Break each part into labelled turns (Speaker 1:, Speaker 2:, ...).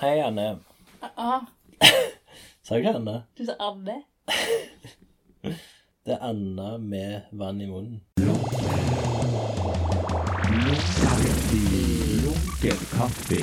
Speaker 1: Hei, Anne.
Speaker 2: Ah,
Speaker 1: Sa jeg Anne?
Speaker 2: du sa Anne.
Speaker 1: Det er Anna med vann i munnen.
Speaker 3: Lunken kaffe.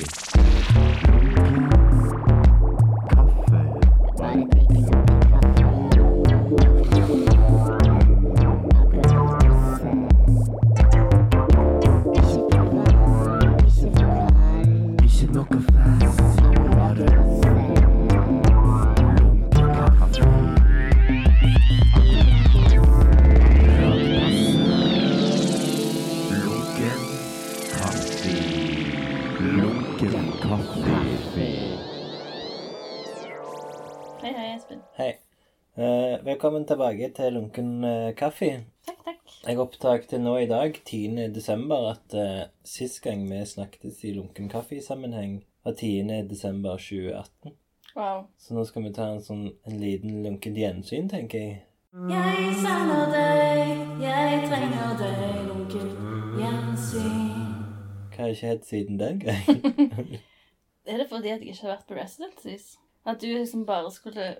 Speaker 1: Velkommen tilbake til Lunken eh, kaffe.
Speaker 2: Takk, takk.
Speaker 1: Jeg oppdaget nå i dag, 10. desember, at uh, sist gang vi snakket i Lunken kaffe-sammenheng, var 10. desember 2018.
Speaker 2: Wow.
Speaker 1: Så nå skal vi ta en sånn en liten lunkent gjensyn, tenker jeg.
Speaker 2: Jeg savner deg, jeg trenger deg, lunken gjensyn.
Speaker 1: Hva har ikke hett siden den gang?
Speaker 2: Er det fordi at jeg ikke har vært på residencies? At du liksom bare skulle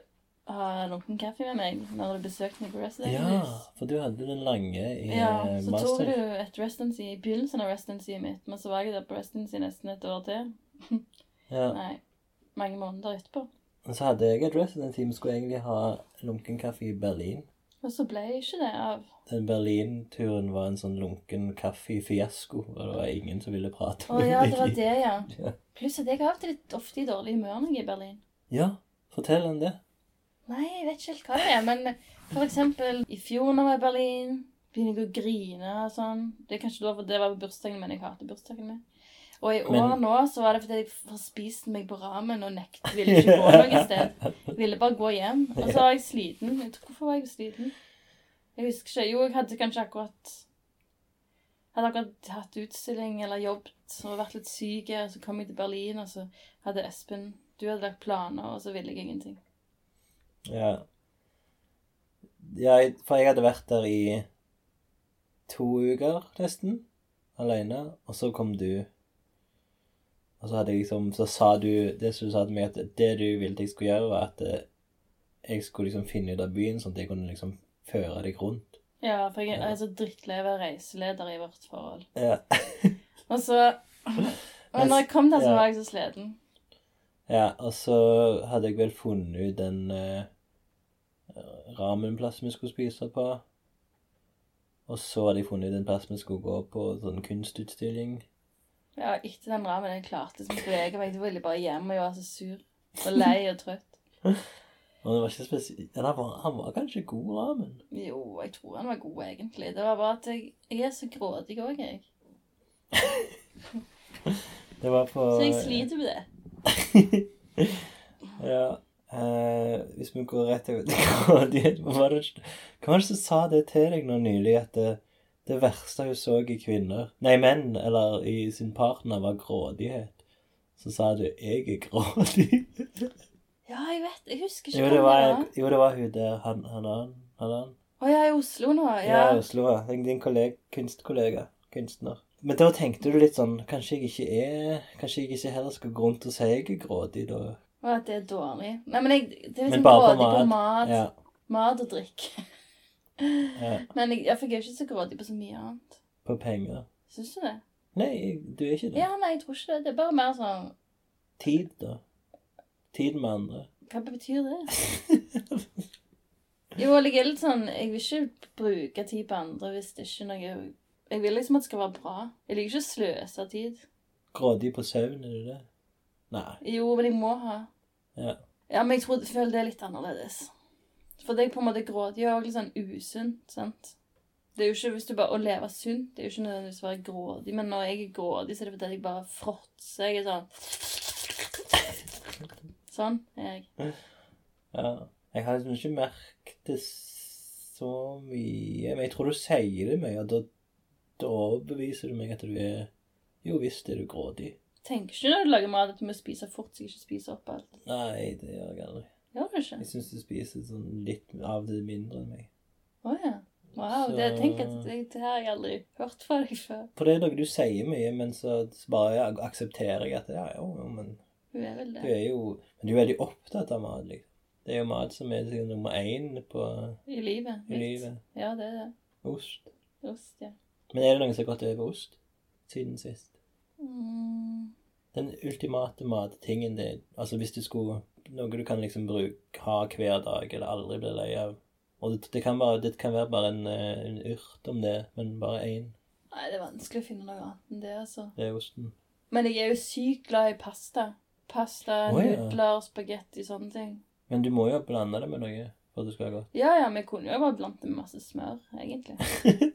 Speaker 2: ha lunken kaffe med meg når du besøkte meg på
Speaker 1: Residence.
Speaker 2: ja,
Speaker 1: for du hadde den lange i
Speaker 2: Ja,
Speaker 1: eh,
Speaker 2: så tok du et residency i begynnelsen av residencyet mitt, men så var jeg der på residency nesten et år til.
Speaker 1: Ja.
Speaker 2: Nei, mange måneder etterpå.
Speaker 1: Og så hadde jeg et residency. Vi skulle egentlig ha lunken kaffe i Berlin.
Speaker 2: Og så ble jeg ikke det av.
Speaker 1: Den Berlin-turen var en sånn lunken kaffe-fiasko, og det var ingen som ville prate
Speaker 2: Å ja, det var det, ja.
Speaker 1: Ja.
Speaker 2: Pluss at jeg har hatt litt ofte i dårlig humør når jeg er i Berlin.
Speaker 1: Ja, fortell om det.
Speaker 2: Nei, jeg vet ikke helt hva det er, men for eksempel i fjor når jeg var i Berlin, begynner jeg å grine og sånn. Det er kanskje da for det var på bursdagen min, jeg hater bursdagen min. Og i år
Speaker 1: Men-
Speaker 2: nå så var det fordi jeg forspiste meg på ramen og nekt, ville ikke gå noe sted. Ville bare gå hjem. Og så var jeg sliten. Jeg tror, hvorfor var jeg sliten? Jeg husker ikke. Jo, jeg hadde kanskje akkurat hadde akkurat hatt utstilling eller jobbet og vært litt syk. Og så kom jeg til Berlin, og så hadde Espen Du hadde lagt planer, og så ville jeg ingenting.
Speaker 1: Ja. Jeg, for jeg hadde vært der i to uker, nesten, alene, og så kom du. Og så hadde jeg liksom, så sa du, det som du sa til meg, at det du ville jeg skulle gjøre, var at eh, jeg skulle liksom finne ut av byen, sånn at jeg kunne liksom føre deg rundt.
Speaker 2: Ja, for jeg er så drittlei av å være reiseleder i vårt forhold.
Speaker 1: Ja.
Speaker 2: Og så Men når jeg kom der, så var jeg så sliten.
Speaker 1: Ja, og så hadde jeg vel funnet ut den uh, ramenplassen vi skulle spise på. Og så hadde jeg funnet ut en plass vi skulle gå på sånn kunstutstilling.
Speaker 2: Ja, etter den ramen jeg klarte som bevege meg. Da ville jeg bare hjem, og jeg var så sur og lei og trøtt.
Speaker 1: Og det var ikke spesielt han, var- han var kanskje god ramen.
Speaker 2: Jo, jeg tror han var god, egentlig. Det var bare at jeg, jeg er så grådig òg, jeg.
Speaker 1: Det var på
Speaker 2: Så jeg sliter med det.
Speaker 1: ja. Eh, hvis vi går rett til Hva var det Hva som sa det til deg nå nylig, at det, det verste hun så i kvinner Nei, menn, eller i sin partner, var grådighet. Så sa du 'jeg er grådig'.
Speaker 2: Ja, jeg vet. Jeg husker ikke
Speaker 1: jo, det var, jo, det var hun der. Han, han, han, han, han.
Speaker 2: Å ja, i Oslo nå.
Speaker 1: Ja,
Speaker 2: Ja.
Speaker 1: i Oslo. ja. Din kollega, kunstkollega. Kunstner. Men da tenkte du litt sånn Kanskje jeg ikke er Kanskje jeg ikke heller skal gå rundt og si jeg er grådig, da.
Speaker 2: Og at det er dårlig. Nei, men jeg, det er liksom
Speaker 1: bare på
Speaker 2: grådig på
Speaker 1: mat. Ja.
Speaker 2: Mat og drikk.
Speaker 1: ja.
Speaker 2: Men jeg, jeg, jeg er ikke så grådig på så mye annet.
Speaker 1: På penger.
Speaker 2: Syns du det?
Speaker 1: Nei, du er ikke det.
Speaker 2: Ja, nei, jeg tror ikke det. Det er bare mer sånn
Speaker 1: Tid, da. Tid med andre.
Speaker 2: Hva betyr det? Jo, jeg er litt sånn Jeg vil ikke bruke tid på andre hvis det ikke er noe Jeg vil liksom at det skal være bra. Jeg liker ikke å sløse tid.
Speaker 1: Grådig på søvn, er det det? Nei.
Speaker 2: Jo, men jeg må ha.
Speaker 1: Ja.
Speaker 2: Ja, men jeg tror, jeg føler det er litt annerledes. For det er på en måte grådig og litt sånn usunt, sant? Det er jo ikke hvis du bare Å leve sunt det er jo ikke nødvendigvis å være grådig, men når jeg er grådig, så er det fordi jeg bare fråtser. Jeg er sånn Sånn er jeg.
Speaker 1: ja. Jeg har liksom ikke merket det så mye. Men jeg tror du sier det mye, og da, da overbeviser du meg at du er Jo visst er du grådig.
Speaker 2: Tenker ikke når du lager mat at du må spise fort, så jeg ikke spiser opp alt.
Speaker 1: Nei, det gjør jeg aldri.
Speaker 2: Gjør du ikke?
Speaker 1: Jeg syns du spiser sånn litt av det mindre enn meg.
Speaker 2: Å ja. Wow.
Speaker 1: Så-
Speaker 2: Det, tenk at det, det her har jeg aldri hørt fra deg før.
Speaker 1: For det er noe du sier mye, men så bare aksepterer jeg at ja, jo, jo, men
Speaker 2: Du er vel det.
Speaker 1: Du er jo Men du er veldig opptatt av mat, liksom. Det er jo mat som er liksom nummer én på
Speaker 2: I livet.
Speaker 1: i livet.
Speaker 2: Ja, det er det.
Speaker 1: Ost.
Speaker 2: Ost, ja.
Speaker 1: Men er det noen som har gått over ost siden sist?
Speaker 2: Mm.
Speaker 1: Den ultimate mattingen din, Altså hvis du skulle Noe du kan liksom bruke, ha hver dag, eller aldri bli lei av. Og det, det, kan være, det kan være bare en, eh, en urt om det, men bare én.
Speaker 2: Nei, det er vanskelig å finne noe annet enn det, altså.
Speaker 1: Det er osten.
Speaker 2: Men jeg er jo sykt glad i pasta. Pasta,
Speaker 1: oh, ja.
Speaker 2: nudler, spagetti, sånne ting.
Speaker 1: Men du må jo blande det med noe for at det skal være godt.
Speaker 2: Ja, ja, vi kunne jo bare blandet med masse smør, egentlig.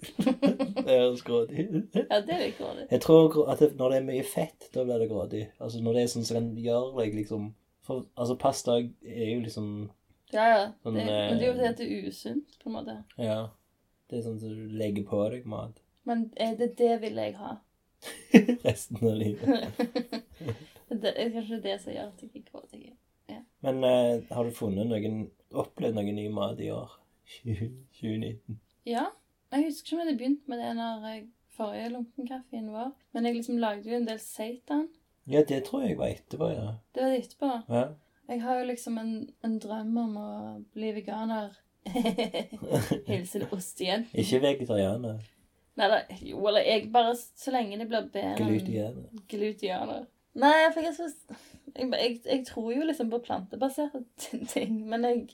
Speaker 1: det høres grådig ut.
Speaker 2: Ja, det er litt grådig.
Speaker 1: Jeg tror at det, når det er mye fett, da blir det grådig. Altså når det er sånn som kan gjøre deg liksom for, Altså pasta er jo liksom
Speaker 2: Ja, ja.
Speaker 1: Sånn,
Speaker 2: Det, men det er jo
Speaker 1: eh,
Speaker 2: fordi at det er usunt, på en måte.
Speaker 1: Ja. Det er sånn som du legger på deg mat
Speaker 2: Men er det det vil jeg ha?
Speaker 1: resten av livet.
Speaker 2: det er kanskje det som gjør at jeg er grådig.
Speaker 1: Men uh, har du funnet noen Opplevd noen ny mat i år? 2019?
Speaker 2: Ja. Jeg husker ikke om jeg hadde begynt med det når jeg, forrige lunkenkaffen var. Men jeg liksom lagde jo en del seitan.
Speaker 1: Ja, det tror jeg var etterpå, ja.
Speaker 2: Det var det etterpå.
Speaker 1: ja.
Speaker 2: Jeg har jo liksom en, en drøm om å bli veganer. Hilsen ostejenten.
Speaker 1: Ikke vegetarianer.
Speaker 2: Nei da, jo, eller jeg bare Så lenge det blir bedre enn
Speaker 1: Glutianer.
Speaker 2: glutianer. Nei, for jeg ikke så jeg, jeg, jeg tror jo liksom på plantebaserte ting, men jeg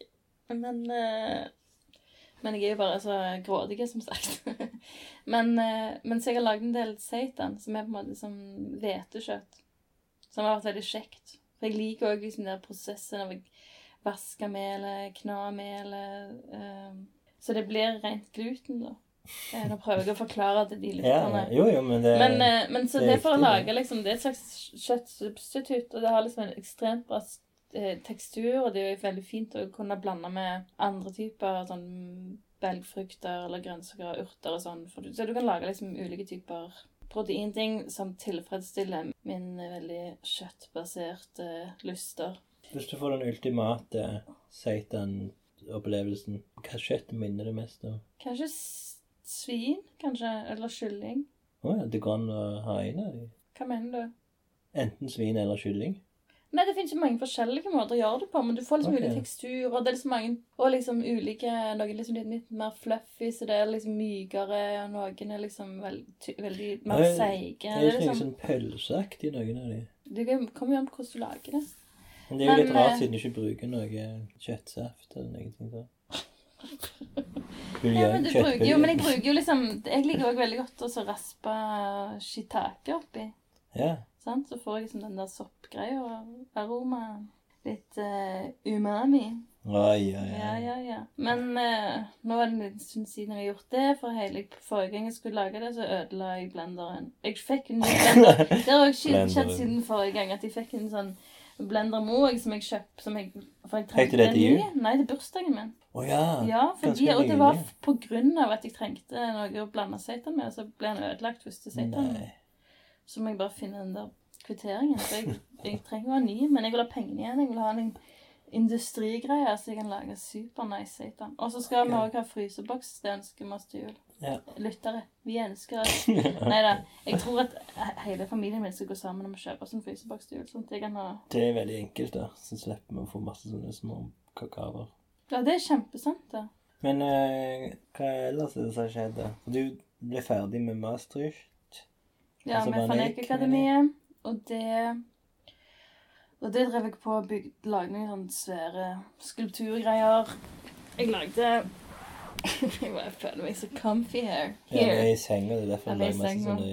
Speaker 2: Men eh, Men jeg er jo bare så grådig, som sagt. men, eh, men så jeg har lagd en del seitan, som er på en måte som hvetekjøtt. Som har vært veldig kjekt. For jeg liker òg liksom den prosessen av å vaske melet, kna melet eh, Så det blir rent gluten, da. Eh, Nå prøver jeg å forklare til de
Speaker 1: Ja, jo, jo, men det
Speaker 2: Men, eh, men så
Speaker 1: det
Speaker 2: det,
Speaker 1: er
Speaker 2: for å lage liksom, Det er et slags kjøttsubstitutt, og det har liksom en ekstremt bra eh, tekstur, og det er jo veldig fint å kunne blande med andre typer sånn belgfrukter eller grønnsaker og urter og sånn. Så du kan lage liksom ulike typer proteinting som tilfredsstiller min veldig kjøttbaserte lyster.
Speaker 1: Hvis du får den ultimate seitan-opplevelsen, hva kjøtt minner det mest om?
Speaker 2: Kanskje svin, kanskje, eller kylling.
Speaker 1: Å ja, det går an å ha en av dem.
Speaker 2: Hva mener du?
Speaker 1: Enten svin eller kylling.
Speaker 2: Nei, det finnes jo mange forskjellige måter å gjøre det på, men du får liksom
Speaker 1: okay.
Speaker 2: ulike teksturer, og det er liksom mange, og liksom ulike, noen liksom litt, litt mer fluffy, så det er liksom mykere, og noen er liksom veld, ty, veldig mer seige.
Speaker 1: Det er
Speaker 2: liksom,
Speaker 1: sånn pølseaktig, noen av de.
Speaker 2: det kommer jo an på hvordan du lager det.
Speaker 1: Men det er jo
Speaker 2: Men,
Speaker 1: litt rart
Speaker 2: eh,
Speaker 1: siden du ikke bruker noe kjøttsaft eller noe sånt.
Speaker 2: Ja, men du bruker jo, men jeg bruker jo liksom, jeg liker òg veldig godt å raspe shiitake oppi,
Speaker 1: Ja.
Speaker 2: sant? Så får jeg liksom den der soppgreia og aroma, litt uh, umami.
Speaker 1: Oi, oi, oi.
Speaker 2: Ja, ja, ja. Men uh, nå er det en liten stund siden jeg har gjort det, for hele forrige gang jeg skulle lage det, så ødela jeg blenderen. Jeg fikk en ny blender. Det har også skjedd siden forrige gang, at jeg fikk en sånn blender Moeg som jeg kjøpte, som jeg, for jeg trengte
Speaker 1: det til jul?
Speaker 2: Nei, til bursdagen min.
Speaker 1: Oh, ja.
Speaker 2: Ja, fordi, og det var på grunn av at jeg trengte noe å blande seitan med, så ble den ødelagt første seitan. Så må jeg bare finne den der kvitteringen. For jeg, jeg trenger jo ha ny, men jeg vil ha pengene igjen. Jeg vil ha en industrigreie, som jeg kan lage supernice seitan. Og så skal vi òg ha fryseboks. Det ønsker vi oss til jul.
Speaker 1: Ja.
Speaker 2: Lyttere, vi ønsker det. Nei da. Jeg tror at hele familien min skal gå sammen om å kjøpe oss en fryseboks til jul. Sånn at jeg kan ha
Speaker 1: Det er veldig enkelt, da. Så slipper vi å få masse sånne små kakaoer.
Speaker 2: Ja, det er kjempesant, det.
Speaker 1: Men eh, hva ellers er det som har skjedd? da? Du ble ferdig med Maastricht.
Speaker 2: Ja,
Speaker 1: Altså,
Speaker 2: med
Speaker 1: bare
Speaker 2: Fanekakademiet. Og det Og det drev jeg på og lage lagde noen sånne svære skulpturgreier. Jeg lagde Jeg føler meg så comfy her.
Speaker 1: Ja, det er i senga. Det er derfor jeg
Speaker 2: lager er
Speaker 1: er masse sånne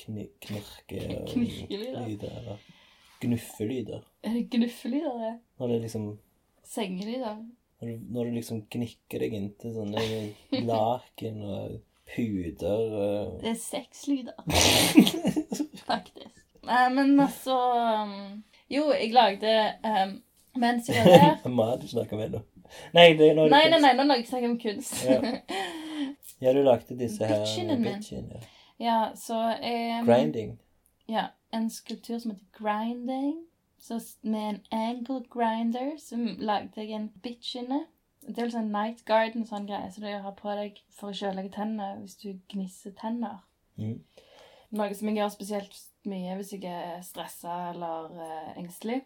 Speaker 1: knirke-
Speaker 2: Knirkelyder.
Speaker 1: lyder. Eller gnuffelyder.
Speaker 2: Er det gnuffelyder? det?
Speaker 1: Når det liksom
Speaker 2: Sengelyder?
Speaker 1: Når du, når du liksom gnikker deg inntil sånne laken og puder og
Speaker 2: Det er sexlyder. Faktisk. Nei, men altså um, Jo, jeg lagde um, Mens jeg var der
Speaker 1: Mat du snakker med nå. Nei, det er nå
Speaker 2: Nei, nei, nei, nå snakker jeg snakk om kunst.
Speaker 1: Ja. Ja, du lagde disse her
Speaker 2: Bitchinen min.
Speaker 1: ja.
Speaker 2: ja, så um,
Speaker 1: Grinding.
Speaker 2: Ja, en skulptur som heter Grinding. Så med en angle grinder så lagde jeg en bitch inne. Det er vel sånn night garden sånn greie, så du har på deg for å kjøle tennene hvis du gnisser tenner.
Speaker 1: Mm.
Speaker 2: Noe som jeg gjør spesielt mye hvis jeg er stressa eller uh, engstelig.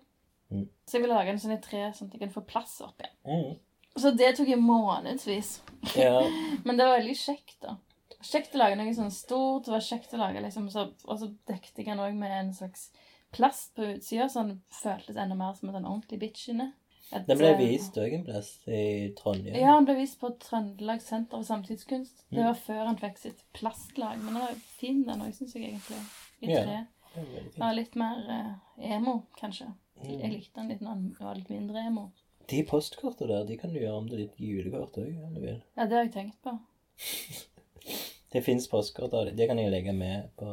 Speaker 1: Mm.
Speaker 2: Så jeg ville lage en sånn i tre, sånn at jeg kunne få plass oppi.
Speaker 1: Mm.
Speaker 2: Så det tok jeg månedsvis.
Speaker 1: Ja.
Speaker 2: Men det var veldig kjekt, da. Kjekt å lage noe sånn stort. Det var kjekt å lage liksom, så, Og så dekte jeg den òg med en slags plast på utsida, så den føltes enda mer som en sånn ordentlig bitch inne. Et,
Speaker 1: Den ble
Speaker 2: eh,
Speaker 1: vist òg en plass i Trondheim.
Speaker 2: Ja, den ble vist på Trøndelag Senter for samtidskunst. Det
Speaker 1: Mm.
Speaker 2: var før han fikk sitt plastlag. Men den var fin, den òg, syns jeg egentlig. I tre.
Speaker 1: Fint.
Speaker 2: litt mer eh, emo, kanskje. Jeg
Speaker 1: Mm.
Speaker 2: likte den litt når den var litt mindre emo.
Speaker 1: De postkortene der, de kan du gjøre om til ditt julekort òg.
Speaker 2: Ja, det har jeg tenkt på.
Speaker 1: Det fins postkort av det. Det kan jeg legge med på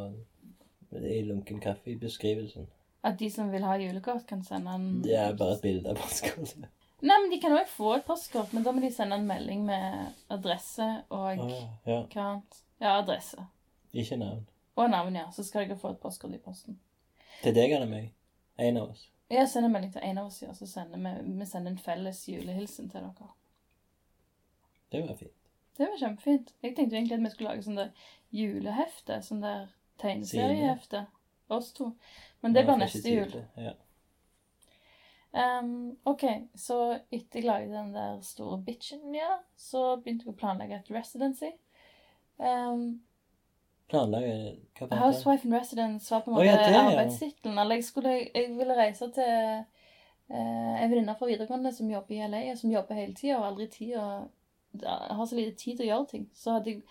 Speaker 1: i lunken kaffe i beskrivelsen.
Speaker 2: At de som vil ha julekort, kan sende en
Speaker 1: Det er bare et bilde av postkortet.
Speaker 2: Nei, men de kan òg få et postkort, men da må de sende en melding med adresse og
Speaker 1: ah, ja. ja.
Speaker 2: hva annet? Ja, adresse.
Speaker 1: Ikke navn.
Speaker 2: Og navn, ja. Så skal dere få et postkort i posten.
Speaker 1: Til deg eller meg? En av oss.
Speaker 2: Ja, sender en melding til en av oss, ja, så sender vi, vi sender en felles julehilsen til dere.
Speaker 1: Det var fint.
Speaker 2: Det var kjempefint. Jeg tenkte egentlig at vi skulle lage sånn der julehefte. Sånn der tegneseriehefte. Oss to. Men det blir neste jul.
Speaker 1: Ja.
Speaker 2: Um, OK, så etter jeg lagde den der store bitchen, ja, så begynte jeg å planlegge et residency. Um,
Speaker 1: Planlegge Hva?
Speaker 2: Housewife in Residence var på en
Speaker 1: måte
Speaker 2: måte
Speaker 1: ja, ja.
Speaker 2: arbeidstittelen. Eller jeg, skulle, jeg ville reise til eh, en venninne fra videregående som jobber i LA, som jobber hele tida og aldri tid og, har så lite tid til å gjøre ting. Så hadde jeg,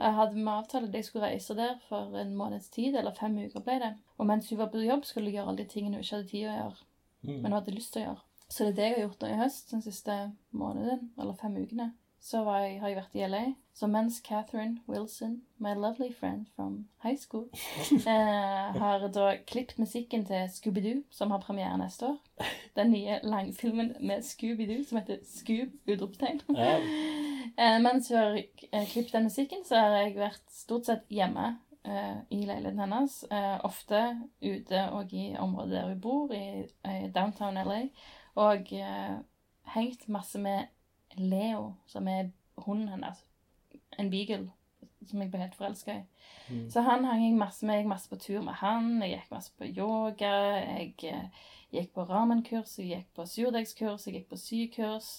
Speaker 2: jeg hadde vi avtalt at jeg skulle reise der for en måneds tid, eller fem uker ble det. Og mens hun var på jobb, skulle jeg gjøre alle de tingene hun ikke hadde tid å gjøre,
Speaker 1: Mm.
Speaker 2: men hun hadde lyst til å gjøre. Så det er det jeg har gjort nå i høst, den siste måneden, eller fem ukene. Så var jeg, har jeg vært i LA. Så mens Catherine Wilson, my lovely friend from high school, eh, har da klippet musikken til Scooby-Doo, som har premiere neste år. Den nye langfilmen med Scooby-Doo som heter Scoob! utropstegn.
Speaker 1: Ja.
Speaker 2: Eh, mens hun har eh, klippet den musikken, så har jeg vært stort sett hjemme eh, i leiligheten hennes. Eh, ofte ute og i området der hun bor, i, i downtown LA. Og eh, hengt masse med Leo, som er hunden hennes. En beagle som jeg ble helt forelska i.
Speaker 1: Mm.
Speaker 2: Så han hang jeg masse med. Jeg gikk masse på tur med han. Jeg gikk masse på yoga. Jeg eh, gikk på ramenkurs, jeg gikk på surdeigskurs, jeg gikk på sykurs.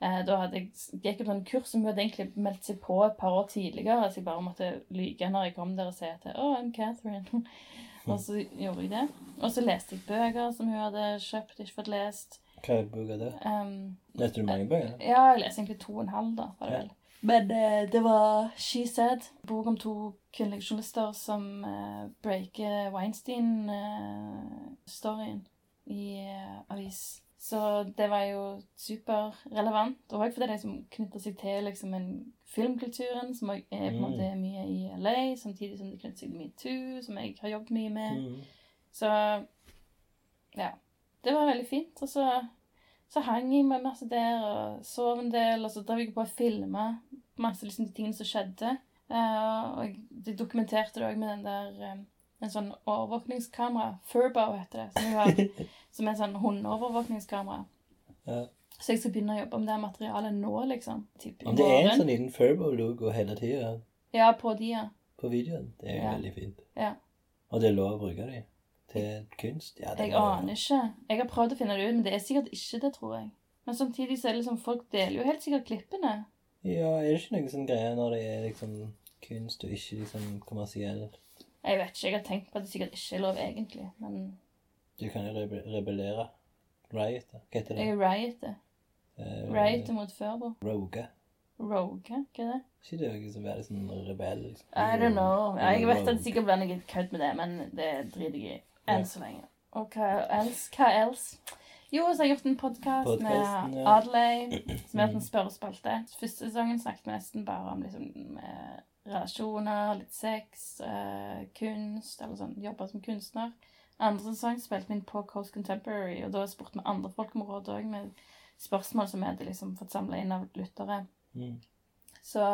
Speaker 2: Eh, da hadde jeg, gikk jeg på en kurs som hun hadde egentlig meldt seg på et par år tidligere, så jeg bare måtte lyge når jeg kom der og si at oh, I'm Catherine. og så gjorde jeg det. Og så leste jeg bøker som hun hadde kjøpt, ikke fått lest.
Speaker 1: Hva er bøker det?
Speaker 2: Um,
Speaker 1: Leste du mange bøker?
Speaker 2: ja, jeg leser egentlig to og en halv, da. var det vel. Men eh, det var She Said, bok om to kvinnelige journalister som eh, breaker Weinstein-storyen i eh, avis. Så det var jo superrelevant. Også fordi det som knytter seg til liksom, en filmkulturen som er på en
Speaker 1: Mm.
Speaker 2: måte mye i LA, samtidig som det knytter seg til metoo, som jeg har jobbet mye med.
Speaker 1: Mm.
Speaker 2: Så ja. Det var veldig fint. Og så, så hang jeg med masse der og sov en del, og så drev jeg på og filma masse liksom, de tingene som skjedde. Uh, og de dokumenterte det òg med den der eh, en sånn overvåkningskamera. Furbo heter det. Som, har, som er en sånn hundeovervåkningskamera.
Speaker 1: Ja.
Speaker 2: Så jeg skal begynne å jobbe med det materialet nå, liksom. Typ
Speaker 1: Om det er en sånn liten Furbo-logo hele tida
Speaker 2: Ja, på de, ja.
Speaker 1: på videoen, det er jo
Speaker 2: Ja.
Speaker 1: veldig fint.
Speaker 2: Ja.
Speaker 1: Og det er lov å bruke dem til kunst? Ja, det
Speaker 2: Jeg aner ikke. Jeg har prøvd å finne det ut, men det er sikkert ikke det, tror jeg. Men samtidig så er det liksom folk deler jo helt sikkert klippene.
Speaker 1: Ja, er det ikke noen sånn greie når det er liksom kunst og ikke liksom kommersiell?
Speaker 2: Jeg vet ikke, jeg har tenkt på at det sikkert ikke er lov egentlig, men
Speaker 1: Du kan jo rebe rebellere. Da. Hva heter det?
Speaker 2: jeg rioter.
Speaker 1: Eh,
Speaker 2: Rioter mot Førbo.
Speaker 1: Roge.
Speaker 2: Rogue, hva er det?
Speaker 1: Ikke det noe som er sånn rebell? Liksom.
Speaker 2: I don't know. Ja, Jeg vet at det sikkert blir noe kødd med det, men det driter jeg i. enn så lenge. Og hva else? Hva else? Jo, så har jeg gjort en podkast med
Speaker 1: ja.
Speaker 2: Adelaide, som heter en spørrespalte. Første sesongen snakket vi nesten bare om liksom, relasjoner, litt sex, uh, kunst, eller sånn, Jobba som kunstner. Andre sesong spilte vi inn på Coast Contemporary, og da spurte vi andre folk om råd òg, med spørsmål som vi hadde liksom fått samla inn av lyttere.
Speaker 1: Mm.
Speaker 2: Så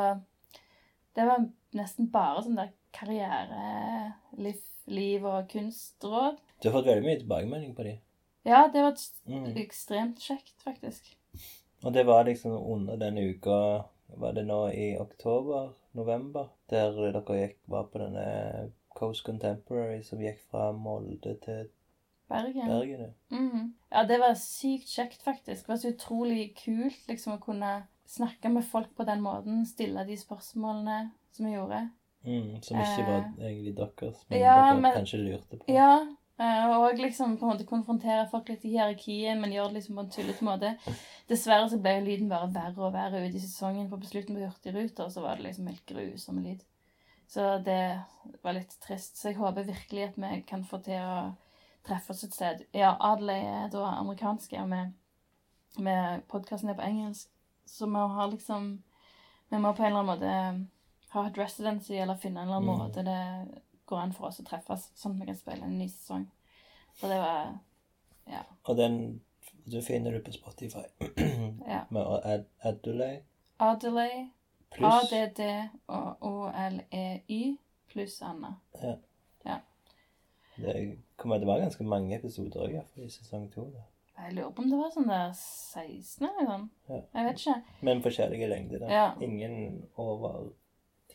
Speaker 2: det var nesten bare sånn der karriere, liv, liv og kunstråd.
Speaker 1: Du har fått veldig mye tilbakemelding på de.
Speaker 2: Ja, det var
Speaker 1: Mm.
Speaker 2: ekstremt kjekt, faktisk.
Speaker 1: Og det var liksom under denne uka Var det nå i oktober? November? Der dere gikk, var på denne Coast Contemporary som gikk fra Molde til
Speaker 2: Bergen.
Speaker 1: Bergen, ja.
Speaker 2: Mhm. Ja, det var sykt kjekt, faktisk. Det var så utrolig kult liksom å kunne snakke med folk på den måten. Stille de spørsmålene som vi gjorde.
Speaker 1: Mm, som ikke var egentlig deres, men
Speaker 2: ja,
Speaker 1: dere
Speaker 2: men-
Speaker 1: kanskje lurte på.
Speaker 2: Ja, eh, og liksom på en måte konfrontere folk litt i hierarkiet, men gjøre det liksom på en tullete måte. Dessverre så ble lyden bare verre og verre ut i sesongen. For på slutten på Hurtigruta så var det liksom helt grusom lyd. Så det var litt trist. Så jeg håper virkelig at vi kan få til å treffe oss et sted. Ja, Adelaide er da amerikanske, og vi, med podkasten er på engelsk. Så vi har liksom Vi må på en eller annen måte ha et residency, eller finne en eller annen
Speaker 1: Mm.
Speaker 2: måte det går an for oss å treffes, sånn at vi kan spille en ny sesong. Så det var Ja.
Speaker 1: Og den du finner du på Spotify.
Speaker 2: Ja.
Speaker 1: Med Ad Adelaide
Speaker 2: Adelaide,
Speaker 1: pluss
Speaker 2: ADD og OLEY pluss Anna.
Speaker 1: Det kommer til å være ganske mange episoder også, i i sesong to. Da.
Speaker 2: Jeg lurer på om det var sånn der 16 eller sånn.
Speaker 1: Ja.
Speaker 2: Jeg vet ikke.
Speaker 1: Men forskjellige lengder. da.
Speaker 2: Ja.
Speaker 1: Ingen over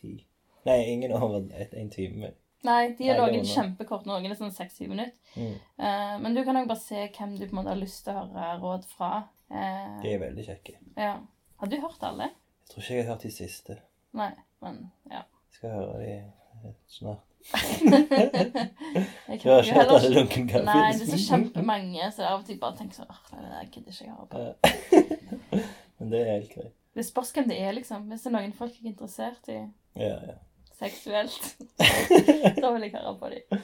Speaker 1: ti. Nei, ingen over en time.
Speaker 2: Nei, de er
Speaker 1: laget
Speaker 2: kjempekort, noen er sånn 6-7 minutter.
Speaker 1: Mm.
Speaker 2: Uh, men du kan òg bare se hvem du på en måte har lyst til å høre råd fra. Uh,
Speaker 1: De er veldig kjekke.
Speaker 2: ja. Har du hørt alle?
Speaker 1: Jeg tror ikke jeg har hørt de siste.
Speaker 2: Nei, men ja.
Speaker 1: Jeg skal høre de eh, snart.
Speaker 2: jeg
Speaker 1: har ikke hørt alle Lunken Kaffe?
Speaker 2: Nei, det er så kjempemange, så av og til bare tenker sånn det der gidder ikke jeg høre på.
Speaker 1: Men det er helt greit.
Speaker 2: Det spørs hvem det er, liksom. Hvis det er noen folk jeg er interessert i
Speaker 1: Ja, ja.
Speaker 2: seksuelt, da vil jeg høre på dem.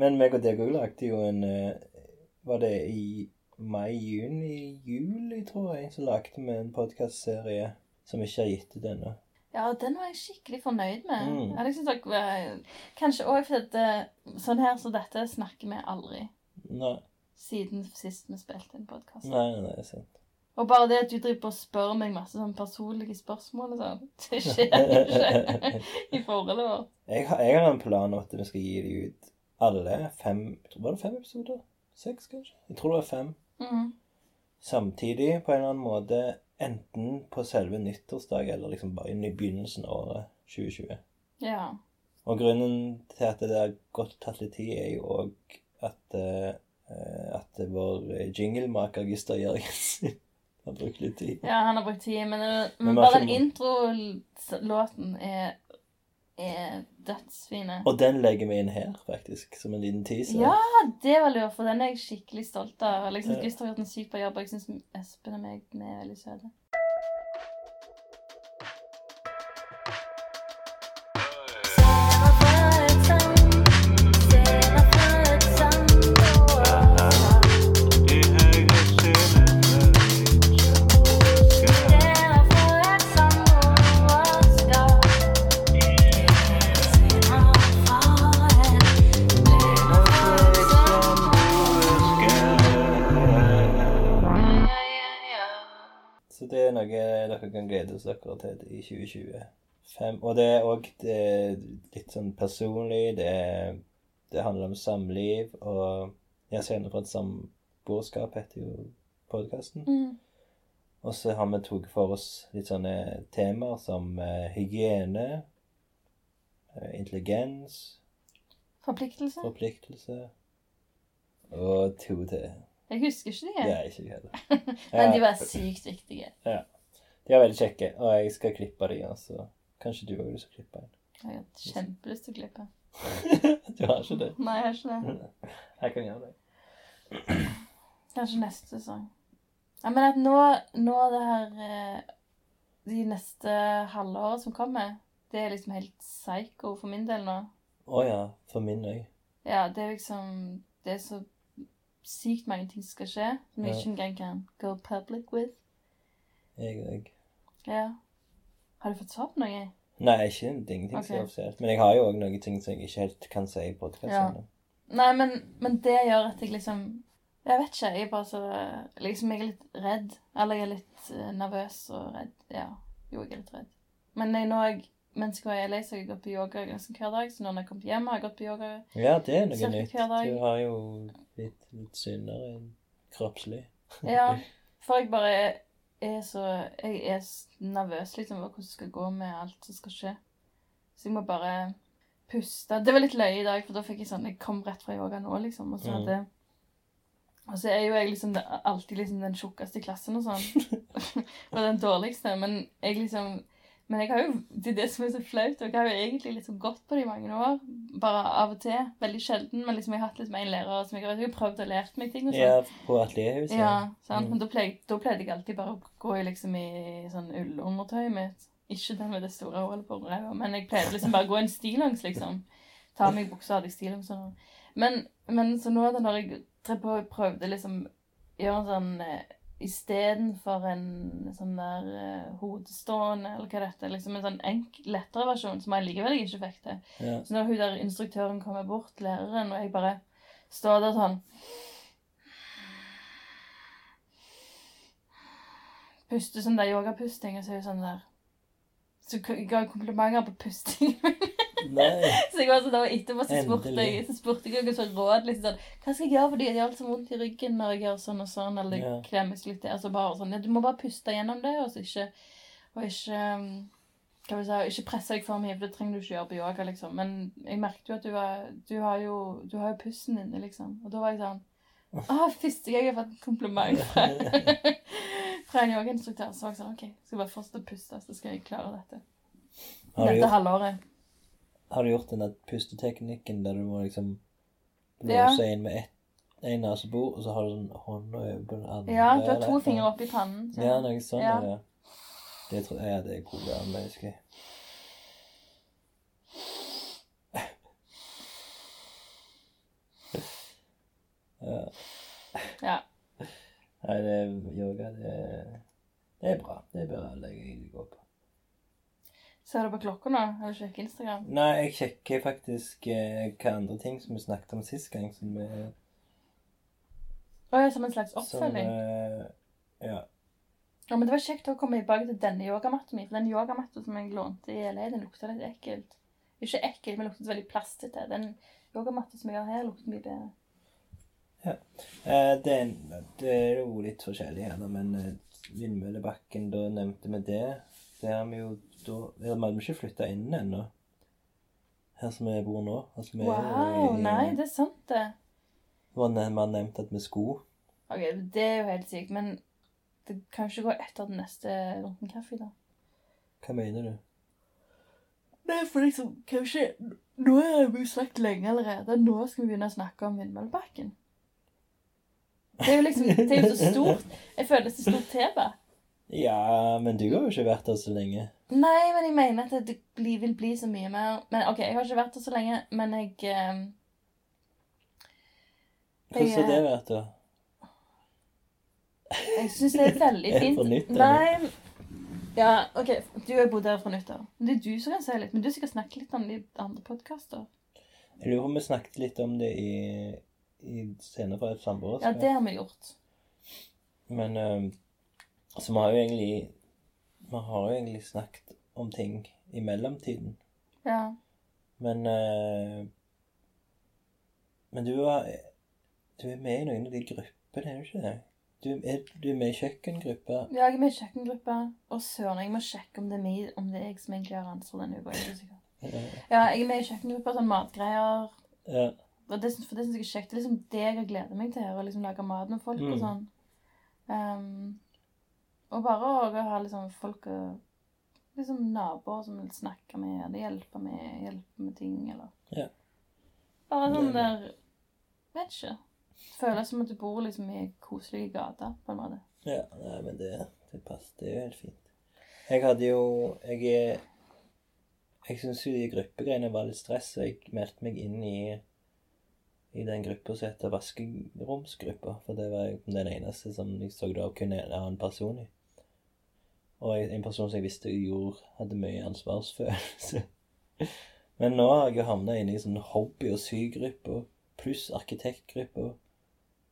Speaker 1: Men meg og deg òg lagde jo en eh, Var det i mai, juni, juli, tror jeg, så lagde vi en podkastserie som ikke har gitt ut ennå.
Speaker 2: Ja, den var jeg skikkelig fornøyd med.
Speaker 1: Mm.
Speaker 2: Jeg liksom eh, Kanskje òg fordi eh, sånn her som dette snakker vi aldri
Speaker 1: Nei,
Speaker 2: siden sist vi spilte en podkast.
Speaker 1: nei, nei, det er sant.
Speaker 2: Og bare det at du driver på og spør meg masse sånn personlige spørsmål og sånn, det skjer ikke i forholdet vårt.
Speaker 1: Jeg har, jeg har en plan om at vi skal gi dem ut alle fem Var det fem episoder? Seks, kanskje? Jeg tror det var fem.
Speaker 2: Mm.
Speaker 1: Samtidig, på en eller annen måte, enten på selve nyttårsdag eller liksom bare inn i begynnelsen av året 2020.
Speaker 2: Ja.
Speaker 1: Og grunnen til at det har gått tatt litt tid, er jo òg at, uh, at vår jinglemaker Gustav Jørgensen har brukt litt tid.
Speaker 2: ja, han har brukt tid, men,
Speaker 1: Men
Speaker 2: men bare den introlåten er, er dødsfine.
Speaker 1: Og den legger vi inn her, faktisk, som en liten teaser.
Speaker 2: Ja, det var lurt, for den er jeg skikkelig stolt av.
Speaker 1: Ja.
Speaker 2: Gustav har gjort en sykt bra jobb, og jeg syns Espen og meg vi er veldig søte.
Speaker 1: Dere kan glede dere til i 2025. Og det er òg litt sånn personlig. Det, det handler om samliv. Og jeg ser fra et samboerskap, heter jo podkasten.
Speaker 2: Mm.
Speaker 1: Og så har vi tatt for oss litt sånne temaer som uh, hygiene, uh, intelligens,
Speaker 2: Forpliktelse?
Speaker 1: forpliktelse og to til.
Speaker 2: Jeg husker ikke de.
Speaker 1: Er ikke heller.
Speaker 2: Men de var sykt viktige.
Speaker 1: De er veldig kjekke, og jeg skal klippe de, altså. så kanskje du òg å klippe en.
Speaker 2: Jeg har kjempelyst til å klippe.
Speaker 1: du har ikke det?
Speaker 2: Nei, jeg har ikke det.
Speaker 1: Jeg kan gjøre det.
Speaker 2: Kanskje neste sesong. Jeg mener at nå, nå det her eh, De neste halvåret som kommer, det er liksom helt psycho for min del nå.
Speaker 1: Å ja, for min òg.
Speaker 2: Ja, det er liksom Det er så sykt mange ting som skal skje, som vi
Speaker 1: Ja.
Speaker 2: ikke engang kan go public with.
Speaker 1: Jeg òg.
Speaker 2: Ja. Har du fått svart noe?
Speaker 1: Nei, ikke det er ingenting som er offisielt. Men jeg har jo òg noen ting som jeg ikke helt kan si i podkasten.
Speaker 2: Nei, men, men det gjør at jeg liksom Jeg vet ikke. Jeg er bare så Liksom, jeg er litt redd. Eller jeg er litt eh, nervøs og redd. Ja. Jo, jeg er litt redd. Men jeg, nå jeg, mens jeg var i LA, så har jeg gått på yoga nesten hver dag. Så nå når jeg har kommet hjem, har jeg gått på yoga.
Speaker 1: Ja, det er noe nytt. Du har jo litt, litt sunnere kroppslig.
Speaker 2: Ja, for jeg bare er så Jeg er nervøs liksom for hvordan det skal gå med alt som skal skje. Så jeg må bare puste. Det var litt løye i dag, for da fikk jeg sånn Jeg kom rett fra yoga nå, liksom, og så
Speaker 1: Mm.
Speaker 2: hadde Og så er jo jeg liksom alltid liksom den tjukkeste i klassen og sånn. og den dårligste. Men jeg liksom Men jeg har jo, det er det som er så flaut. Og jeg har jo egentlig liksom gått på det i mange år. Bare av og til. Veldig sjelden. Men liksom jeg har hatt liksom en lærer som jeg har jeg har prøvd å lært meg ting og sånn.
Speaker 1: Ja, på atelierhuset.
Speaker 2: Ja, sant?
Speaker 1: Mm.
Speaker 2: Men da pleide, da pleide jeg alltid bare å gå i liksom i sånn ullundertøyet mitt. Ikke den med det store hullet på ræva, men jeg pleide liksom bare å gå en stillongs, liksom. Ta av meg buksa, hadde jeg stillongs og noe. Men, men så nå da når jeg prøvde liksom gjøre en sånn eh, Istedenfor en sånn der uh, hodestående, eller hva dette er, liksom en sånn enk, lettere versjon, som jeg likevel ikke fikk til.
Speaker 1: Ja.
Speaker 2: Så når hun der instruktøren kommer bort, læreren, og jeg bare står der sånn Puster sånn der yogapusting, og så er hun sånn der Så ga komplimenter på pustingen
Speaker 1: Nei.
Speaker 2: så jeg var sånn etterpå så spurte jeg, så spurte jeg noen sånn råd. liksom sånn, Hva skal jeg gjøre fordi jeg har så vondt i ryggen når jeg gjør sånn og sånn, eller
Speaker 1: Ja.
Speaker 2: klemmes litt. Altså bare sånn, ja, Du må bare puste gjennom det, og så ikke Og ikke um, hva si, Ikke presse deg for mye, for det trenger du ikke gjøre på yoga, liksom. Men jeg merket jo at du var Du har jo, du har jo pusten inne, liksom. Og da var jeg sånn Å, første gang jeg har fått en kompliment fra, fra en yogainstruktør, så var jeg sånn OK, skal jeg bare fortsette å puste, så skal jeg klare dette. Dette halvåret.
Speaker 1: Har du gjort den der pusteteknikken der du må liksom blåse inn med ett en nesebor, og så har du sånn hånda over den andre?
Speaker 2: Ja, du har to
Speaker 1: eller-
Speaker 2: fingre oppi pannen. så-
Speaker 1: Ja, noe sånt.
Speaker 2: Ja.
Speaker 1: Ja. Det tror jeg det er gode anlegg. Ja.
Speaker 2: Ja.
Speaker 1: Nei, det er yoga, det er, det er bra. Det bør alle gå på.
Speaker 2: Ser du på klokka nå? Har du sjekket Instagram?
Speaker 1: Nei, jeg sjekker faktisk eh, hva andre ting som vi snakket om sist gang, som vi
Speaker 2: Å ja, som en slags
Speaker 1: som,
Speaker 2: oppfølging?
Speaker 1: eh, Ja.
Speaker 2: Ja, men Det var kjekt å komme tilbake til denne yogamatta mi. For den yogamatta som jeg lånte i LA, den lukta litt ekkelt. Ikke ekkelt, men luktet veldig plastete. Den yogamatta som jeg har her, lukter mye bedre.
Speaker 1: Eh, det, er- det er jo litt forskjellig her, da, men eh, Vindmøllebakken, da nevnte vi det. Det har vi jo da Vi hadde ikke flytta inn ennå. Her som vi bor nå. Altså, vi er
Speaker 2: Wow,
Speaker 1: i-
Speaker 2: nei, det er sant, det.
Speaker 1: Det var ne- man nevnt at vi skulle.
Speaker 2: Ok, Det er jo helt sykt, men det kan ikke gå etter den neste lunken kaffe, da.
Speaker 1: Hva mener du?
Speaker 2: Nei, for liksom, kanskje Nå har vi jo snakket lenge allerede. Nå skal vi begynne å snakke om Vindmøllebakken. Det er jo liksom Det er jo så stort. Jeg føler det er så stort tema.
Speaker 1: Ja, men du har jo ikke vært der så lenge.
Speaker 2: Nei, men jeg mener at det vil bli så mye mer Men OK, jeg har ikke vært der så lenge, men jeg eh,
Speaker 1: Hvordan har det vært, da?
Speaker 2: Jeg syns det er veldig fint.
Speaker 1: Er nytt, eller?
Speaker 2: Nei Ja, OK, du har bodd her fra nyttår. Det er du som kan si litt. Men du skal snakke litt om det i andre podkaster.
Speaker 1: Jeg lurer på om vi snakket litt om det i, i scener fra et
Speaker 2: Ja, det har vi gjort.
Speaker 1: Men eh, Så vi har jo egentlig Vi har jo egentlig snakket om ting i mellomtiden.
Speaker 2: Ja.
Speaker 1: Men eh, Men du er Du er med i noen av de gruppene, er du ikke det? Du er, du er med i kjøkkengruppa.
Speaker 2: Ja, jeg er med i kjøkkengruppa. Og søren, jeg må sjekke om det er meg, om det er jeg som egentlig har ansvar denne uka.
Speaker 1: Ja.
Speaker 2: Jeg er med i kjøkkengruppa, sånn matgreier.
Speaker 1: ja.
Speaker 2: Og det, for det synes jeg er kjekt. Det er liksom det jeg har gledet meg til. Å liksom lage mat med folk og
Speaker 1: Mm.
Speaker 2: sånn. Ehm, og bare å ha liksom folk og Liksom naboer som vil snakke med, eller hjelpe med, hjelpe med ting, eller
Speaker 1: Ja.
Speaker 2: Bare sånn der Vet ikke. Føles som at du bor liksom i koselige gater, på en måte.
Speaker 1: Ja, nei, men det, det passer. Det er jo helt fint. Jeg hadde jo Jeg er Jeg syns jo de gruppegreiene var litt stress, og jeg meldte meg inn i i den gruppa som heter Vaskeromsgruppa. For det var den eneste som jeg så da kun en annen person i. Og en person som jeg visste gjorde, hadde mye ansvarsfølelse. Men nå har jeg jo havna inne i sånn hobby- og sygruppe, pluss arkitektgruppe.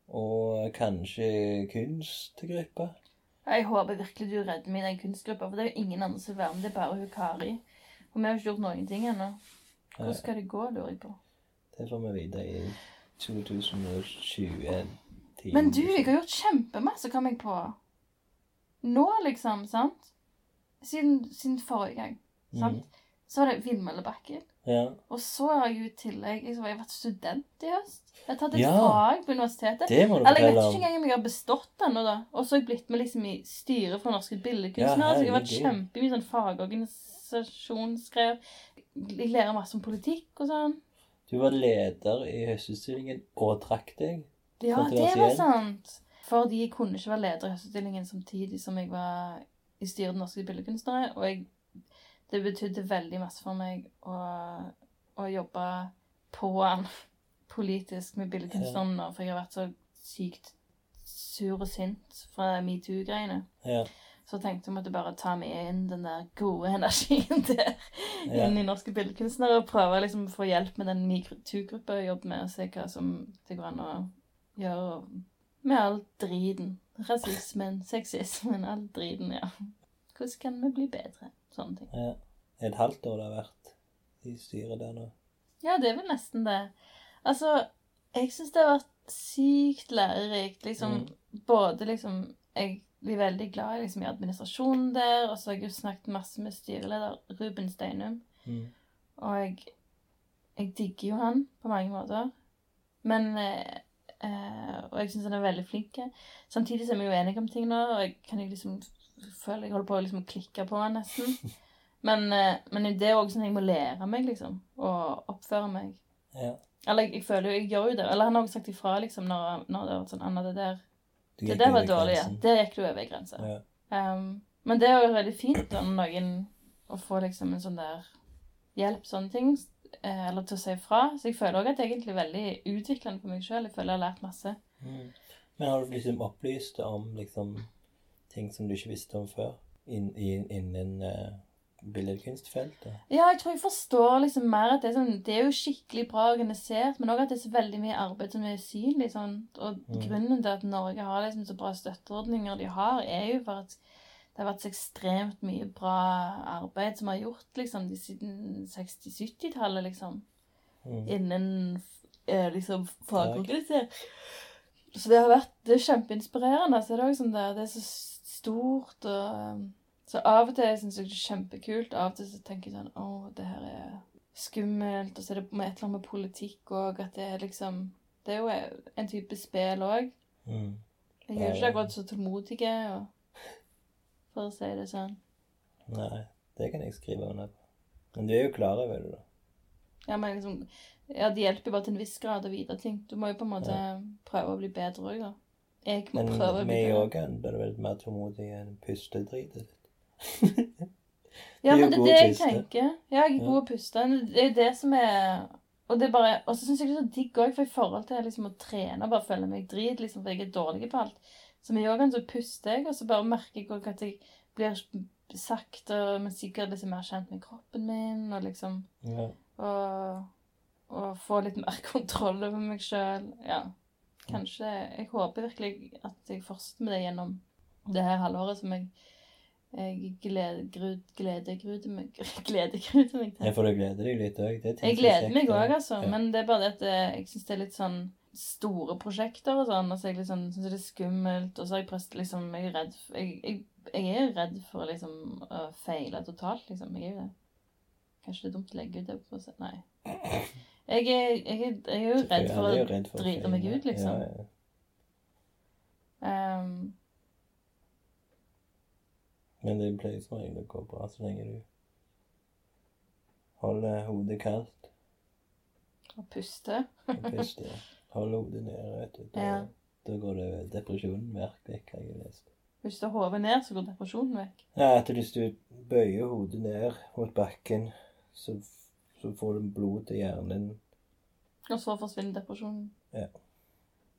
Speaker 1: Og kanskje kunstgruppe.
Speaker 2: Jeg håper virkelig du redder meg i den kunstgruppa, for det er jo ingen andre som vil være med. Det er bare hun Kari. Og vi har ikke gjort noen ting ennå. Hvordan skal det gå, lurer jeg på.
Speaker 1: Det får vi vite i 2020.
Speaker 2: Men du, jeg har gjort kjempemasse, kom jeg på. Nå, liksom, sant? Siden, siden forrige gang. sant? Så var det Vindmøllebakken.
Speaker 1: Ja.
Speaker 2: Og så har jeg jo i tillegg liksom, Jeg har vært student i høst. Jeg har tatt et
Speaker 1: Ja.
Speaker 2: fag på universitetet.
Speaker 1: Det må du
Speaker 2: Eller jeg vet ikke engang om jeg har bestått ennå, da. Og så har jeg blitt med liksom i styret for Norske Billedkunstnere.
Speaker 1: Ja,
Speaker 2: så jeg har vært kjempemye sånn fagorganisasjonsgreier. Jeg lærer masse om politikk og sånn.
Speaker 1: Du var leder i høstutstillingen og trakk deg.
Speaker 2: Ja, det var sant. Fordi jeg kunne ikke være leder i høstutstillingen samtidig som jeg var i styret for Norske Billedkunstnere. Og jeg, det betydde veldig masse for meg å, å jobbe på den politisk med billedkunstneren nå, for jeg har vært så sykt sur og sint fra metoo-greiene.
Speaker 1: Ja.
Speaker 2: Så tenkte jeg måtte bare ta med inn den der gode energien der
Speaker 1: Ja.
Speaker 2: inn i Norske Billedkunstnere og prøve liksom å få hjelp med den metoo-gruppa jeg jobber med, og se hva som det går an å gjøre med all driten. Rasismen, sexismen, all driten, ja. Hvordan kan vi bli bedre? Sånne ting.
Speaker 1: ja. Et halvt år det har vært i styret der nå.
Speaker 2: Ja, det er vel nesten det. Altså, jeg syns det har vært sykt lærerikt. Liksom, både liksom Jeg blir veldig glad liksom, i administrasjonen der, og så har jeg jo snakket masse med styreleder Ruben Steinum.
Speaker 1: Mm.
Speaker 2: Og jeg, jeg digger jo han på mange måter. Men eh, eh, Og jeg syns han er veldig flink. Samtidig så er vi jo enige om ting nå, og jeg kan jeg liksom føler jeg holder på å liksom klikke på han nesten. Men, eh, men det er òg sånn jeg må lære meg, liksom. Og oppføre meg.
Speaker 1: Ja.
Speaker 2: Eller jeg, jeg føler jo Jeg gjør jo det. Eller han har også sagt ifra, liksom, når, når det var sånn Anna, det der Det der var dårlig, ja. Der gikk du over ei grense.
Speaker 1: Ja.
Speaker 2: Um, men det er jo veldig fint da, når noen å få liksom en sånn der hjelp, sånne ting, eller til å si fra. Så jeg føler òg at det er egentlig veldig utviklende for meg sjøl. Jeg føler jeg har lært masse.
Speaker 1: Mm. Men har du liksom opplyst om liksom ting som du ikke visste om før innen uh, billedkunstfeltet?
Speaker 2: Ja, jeg tror jeg forstår liksom mer at det er, sånn, det er jo skikkelig bra organisert, men òg at det er så veldig mye arbeid som er synlig. Sånn. Og
Speaker 1: Mm.
Speaker 2: grunnen til at Norge har liksom så bra støtteordninger de har, er jo for at det har vært så ekstremt mye bra arbeid som har gjort liksom de siden 60-70-tallet, liksom.
Speaker 1: Mm.
Speaker 2: Innen eh, liksom fagorganisering. Så det har vært Det er kjempeinspirerende. Så er det også sånn der, det er så stort og um, Så av og til syns jeg det er kjempekult. Av og til så tenker jeg sånn Å, det her er skummelt. Og så er det med et eller annet med politikk òg. At det er liksom Det er jo en type spill òg.
Speaker 1: Mm.
Speaker 2: Jeg er jo ikke akkurat så tålmodig, og, for å si det sånn.
Speaker 1: Nei, det kan jeg skrive under på. Men du er jo klar over det, da.
Speaker 2: Ja, men liksom Ja, det hjelper jo bare til en viss grad å vite ting. Du må jo på en måte prøve å bli bedre òg, da. Jeg må
Speaker 1: Men
Speaker 2: prøve å bli
Speaker 1: med
Speaker 2: bedre.
Speaker 1: yogaen blir du vel mer tålmodig enn pustedritet ditt.
Speaker 2: Ja, men det er det jeg
Speaker 1: puste.
Speaker 2: tenker. Ja, jeg er god å puste. Det er jo det som er Og det bare Og så syns jeg det er så digg òg, for i forhold til liksom å trene og bare føle meg drit, liksom, for jeg er dårlig på alt. Så med yogaen så puster jeg, og så bare merker jeg òg at jeg blir sakte, men sikkert liksom mer kjent med kroppen min, og liksom
Speaker 1: Ja.
Speaker 2: Og, og få litt mer kontroll over meg sjøl. Ja. Kanskje Jeg håper virkelig at jeg fortsetter med det gjennom det her halvåret som jeg jeg gledegruder glede, meg, gledegruder meg
Speaker 1: ja, for du gleder deg litt òg.
Speaker 2: Jeg gleder meg òg, altså.
Speaker 1: Ja.
Speaker 2: Men det er bare det at eh, jeg syns det er litt sånn store prosjekter og sånn. Og så er jeg liksom, synes det er skummelt. Og så er jeg prøvd liksom Jeg er redd for, jeg, jeg, jeg er redd for liksom å feile totalt, liksom. Jeg er jo det. Kanskje det er dumt å legge ut det på. Nei. Jeg er, jeg, er, jo redd for å
Speaker 1: redd for
Speaker 2: drite meg ut, liksom.
Speaker 1: Ja, ja.
Speaker 2: Um,
Speaker 1: Men det pleier som regel å gå bra så lenge du holder hodet kaldt
Speaker 2: Og puste.
Speaker 1: og puster. Holder hodet nede, vet du. Da,
Speaker 2: Ja.
Speaker 1: da går det depresjonen vekk, vekk, har jeg lest.
Speaker 2: Hvis du har hodet ned, så går depresjonen vekk.
Speaker 1: Ja, at hvis du bøyer hodet ned mot bakken, så, så får du blod til hjernen.
Speaker 2: Og så forsvinner depresjonen.
Speaker 1: Ja.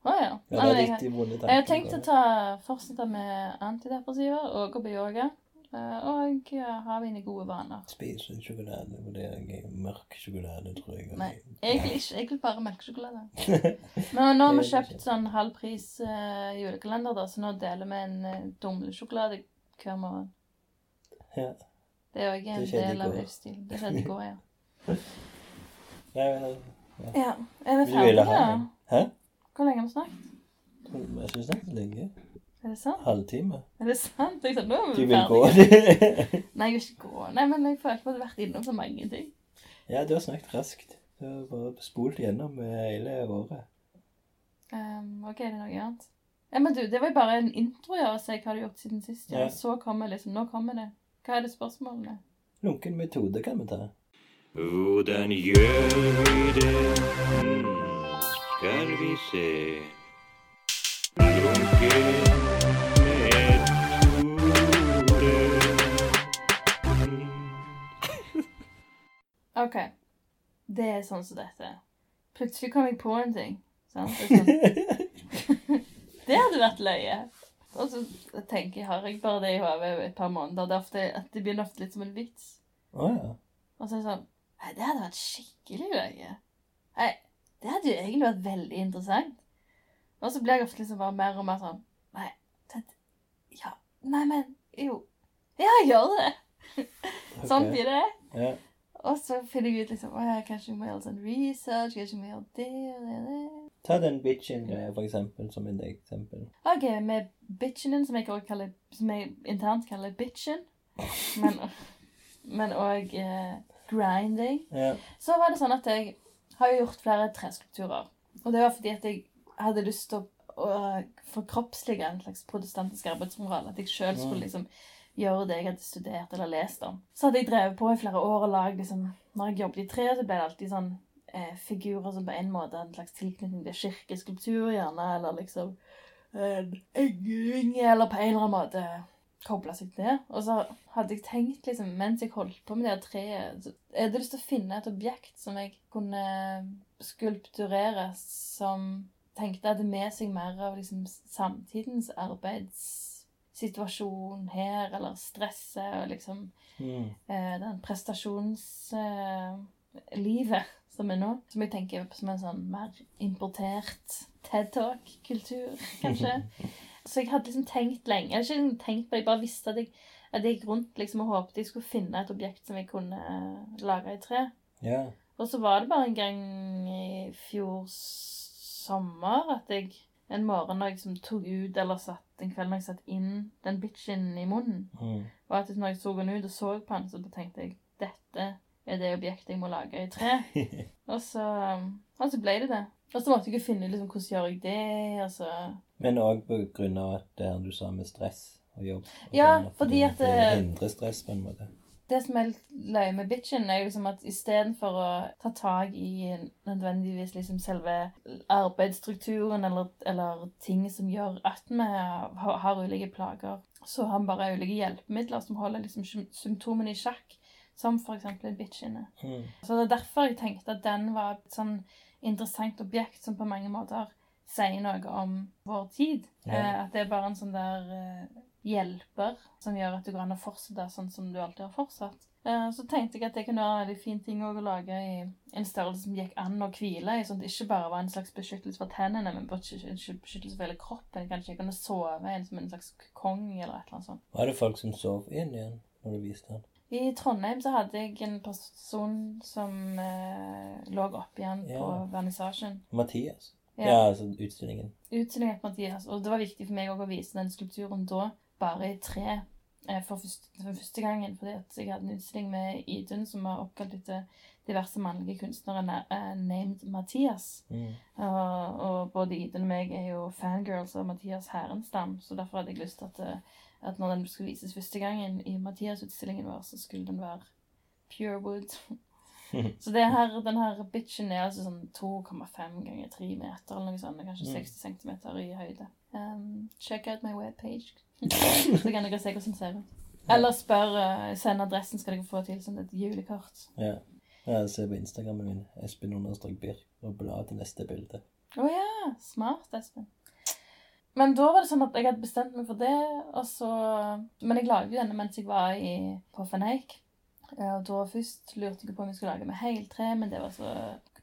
Speaker 2: Å ja.
Speaker 1: Ja,
Speaker 2: Nei, jeg,
Speaker 1: tanker.
Speaker 2: jeg har tenkt å ta, fortsette med antidepressiva og gå på yoga. Eh, Og har ha mine gode vaner.
Speaker 1: Spise sjokolade, for det er mørk sjokolade, tror jeg.
Speaker 2: Nei. Jeg vil, ikke, jeg vil bare melkesjokolade. Men nå har vi kjøpt sånn halv pris uh, julekalender, da, så nå deler vi en uh, dumlesjokolade hver morgen.
Speaker 1: Ja.
Speaker 2: Det er òg en del av livsstilen. Det skjedde i går, ja.
Speaker 1: Nei, men,
Speaker 2: ja. Er vi ferdige, da?
Speaker 1: Hæ?
Speaker 2: Hvor lenge har vi snakket?
Speaker 1: Jeg syns det er lenge.
Speaker 2: Er det sant?
Speaker 1: Halvtime.
Speaker 2: Er det sant? Jeg sa, nå er
Speaker 1: Du
Speaker 2: vi
Speaker 1: vil gå?
Speaker 2: ferdige. Nei, jeg vil ikke gå. Nei, men jeg føler at jeg hadde vært innom så mange ting.
Speaker 1: Ja, du har snakket raskt. Du har bare spolt gjennom hele året.
Speaker 2: Um, ok, det er noe annet. Ja, men du, det var jo bare en intro, ja, å si hva du har gjort siden sist. Ja.
Speaker 1: Ja.
Speaker 2: Så kommer liksom, nå kommer det. Hva er det spørsmålene?
Speaker 1: Lunken metode kan vi ta.
Speaker 4: Hvordan gjør vi det? Hmm, Skal vi se Lunken
Speaker 2: Ok. Det er sånn som dette. Plutselig kom jeg på en ting. Sant? Det, sånn. det hadde vært løye. Og så tenker jeg, har jeg bare det i hodet et par måneder. Det, ofte, at det blir ofte litt som en vits.
Speaker 1: Oh, ja.
Speaker 2: Og så er det sånn Nei, det hadde vært skikkelig løye. Nei, det hadde jo egentlig vært veldig interessant. Og så blir jeg ofte liksom bare mer og mer sånn Nei, det, ja, nei, men jo. Ja, jeg gjør det. Sånn blir det.
Speaker 1: Ja.
Speaker 2: Og så finner jeg ut liksom kanskje jeg må gjøre sånn research, kanskje jeg må gjøre det og det det.
Speaker 1: Ta den bitchen-greia, for eksempel, som et eksempel.
Speaker 2: OK, med bitchen som jeg kaller Som jeg internt kaller bitchen, men men òg eh, grinding,
Speaker 1: Ja.
Speaker 2: så var det sånn at jeg har gjort flere treskulpturer. Og det var fordi at jeg hadde lyst til å, å forkroppslige en slags protestantisk arbeidsmoral. At jeg sjøl skulle liksom gjøre det jeg hadde studert eller lest om. Så hadde jeg drevet på i flere år og lagd liksom Når jeg jobbet i tre, så ble det alltid sånn eh, figurer som på en måte hadde en slags tilknytning til kirkeskulptur, gjerne, eller liksom en englevinge, eller på en eller annen måte kobla seg til det. Og så hadde jeg tenkt, liksom, mens jeg holdt på med det treet så Jeg hadde lyst til å finne et objekt som jeg kunne skulpturere, som tenkte hadde med seg mer av liksom, samtidens arbeidssituasjon her, eller stresset og liksom
Speaker 1: Mm.
Speaker 2: eh, den prestasjonslivet som er nå. Som jeg tenker på som en sånn mer importert TED Talk-kultur, kanskje. Så jeg hadde liksom tenkt lenge. Jeg hadde ikke liksom tenkt på det, jeg bare visste at jeg, at jeg gikk rundt liksom og håpet jeg skulle finne et objekt som jeg kunne eh, lage i tre.
Speaker 1: Yeah.
Speaker 2: Og så var det bare en gang i fjor sommer at jeg en morgen når jeg liksom tok ut, eller satt en kveld når jeg satt inn den bitchen i munnen,
Speaker 1: Mm.
Speaker 2: og at når jeg så henne ut og så på den, så tenkte jeg dette er det objektet jeg må lage i tre. Og så, um, og så ble det det. Og så måtte jeg jo finne ut liksom, hvordan gjør jeg det, og så
Speaker 1: Men òg på grunn av det du sa med stress og jobb. og
Speaker 2: Ja, fordi at
Speaker 1: det
Speaker 2: det-
Speaker 1: hindrer stress på en måte.
Speaker 2: Det som er litt løye med bitchen, er jo liksom at istedenfor å ta tak i nødvendigvis liksom selve arbeidsstrukturen eller, eller ting som gjør at vi har, har ulike plager, så har vi bare ulike hjelpemidler som holder liksom symptomene i sjakk, som eksempel en bitch inne.
Speaker 1: Mm.
Speaker 2: Så det er derfor jeg tenkte at den var et sånn interessant objekt som på mange måter sier noe om vår tid.
Speaker 1: Ja.
Speaker 2: Eh, at det er bare en sånn der eh, hjelper som gjør at du går an å fortsette sånn som du alltid har fortsatt. Eh, så tenkte jeg at det kunne være en veldig fin ting å lage i en størrelse som gikk an å hvile i, sånn at det ikke bare var en slags beskyttelse for tennene, men besky- en beskyttelse for hele kroppen. Kanskje jeg kunne sove en, som en slags kong eller et eller annet sånt.
Speaker 1: Var det folk som sov inn igjen når du viste den?
Speaker 2: I Trondheim så hadde jeg en person som eh, lå opp igjen på vernissasjen.
Speaker 1: Mathias?
Speaker 2: Ja.
Speaker 1: Ja, altså utstillingen.
Speaker 2: Utstillingen på Mathias. Og det var viktig for meg å vise den skulpturen da, bare i tre, eh, for første, for første gangen. Fordi jeg hadde en utstilling med Idun som var oppkalt etter diverse mannlige kunstnere eh, named Mathias.
Speaker 1: Mm.
Speaker 2: Og, og både Idun og meg er jo fangirls av Mathias Herenstam, så derfor hadde jeg lyst til at, eh, at når den skulle vises første gangen i Mathias-utstillingen vår, så skulle den være pure wood. så det her, den her bitchen er altså sånn 2,5 ganger 3 meter, eller noe sånt, kanskje
Speaker 1: Mm.
Speaker 2: 60 centimeter i høyde. Um, check out my webpage. Så kan dere se hvordan det ser ut. Eller spør, eh, send adressen, skal dere få tilsendt et julekort.
Speaker 1: Ja. ja se på Instagrammen min. Espen understrek Birk. Og bla til neste bilde.
Speaker 2: Å ja, smart, Espen. Men da var det sånn at jeg hadde bestemt meg for det, og så Men jeg lagde jo denne mens jeg var i, på Eh, Og da først lurte jeg på om jeg skulle lage med heltre, men det var så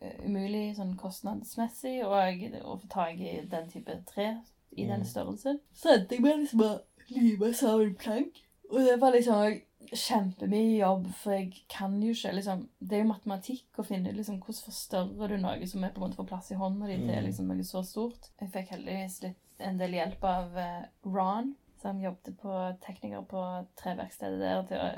Speaker 2: eh, umulig sånn kostnadsmessig, og å få tak i den type tre i
Speaker 1: Mm.
Speaker 2: den størrelsen. Så endte jeg med liksom å lime sammen plank. Og det var liksom kjempemye jobb, for jeg kan jo ikke liksom, Det er jo matematikk å finne ut liksom, hvordan forstørrer du noe som er på en måte får plass i hånda di, til
Speaker 1: Mm.
Speaker 2: liksom noe så stort. Jeg fikk heldigvis litt, en del hjelp av eh, Ron, som jobbet på tekniker på treverkstedet der, til å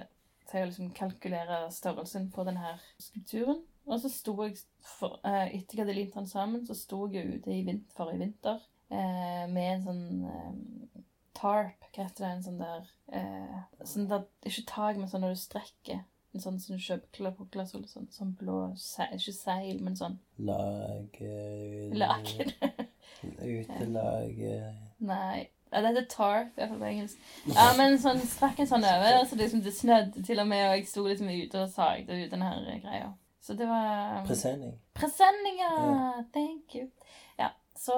Speaker 2: til å liksom kalkulere størrelsen på denne skulpturen. Og så sto jeg, for, eh, etter jeg hadde limt den sammen, så sto jeg ute i vinter, forrige vinter eh, med en sånn eh, tarp, hva heter det, en sånn der eh, sånn der, Ikke tak, men sånn når du strekker. En sånn som du kjøper på Klasol, sånn, sånn blå seil, Ikke seil, men sånn laken.
Speaker 1: Utelag eh,
Speaker 2: Nei. Ja, det heter tarp, i hvert fall på engelsk. Ja, men sånn strakk en sånn over, så liksom det snødde til og med, og jeg sto liksom ute og sagde ut den her greia. Så det var
Speaker 1: Presenning.
Speaker 2: Presenning,
Speaker 1: Ja.
Speaker 2: Thank you. Så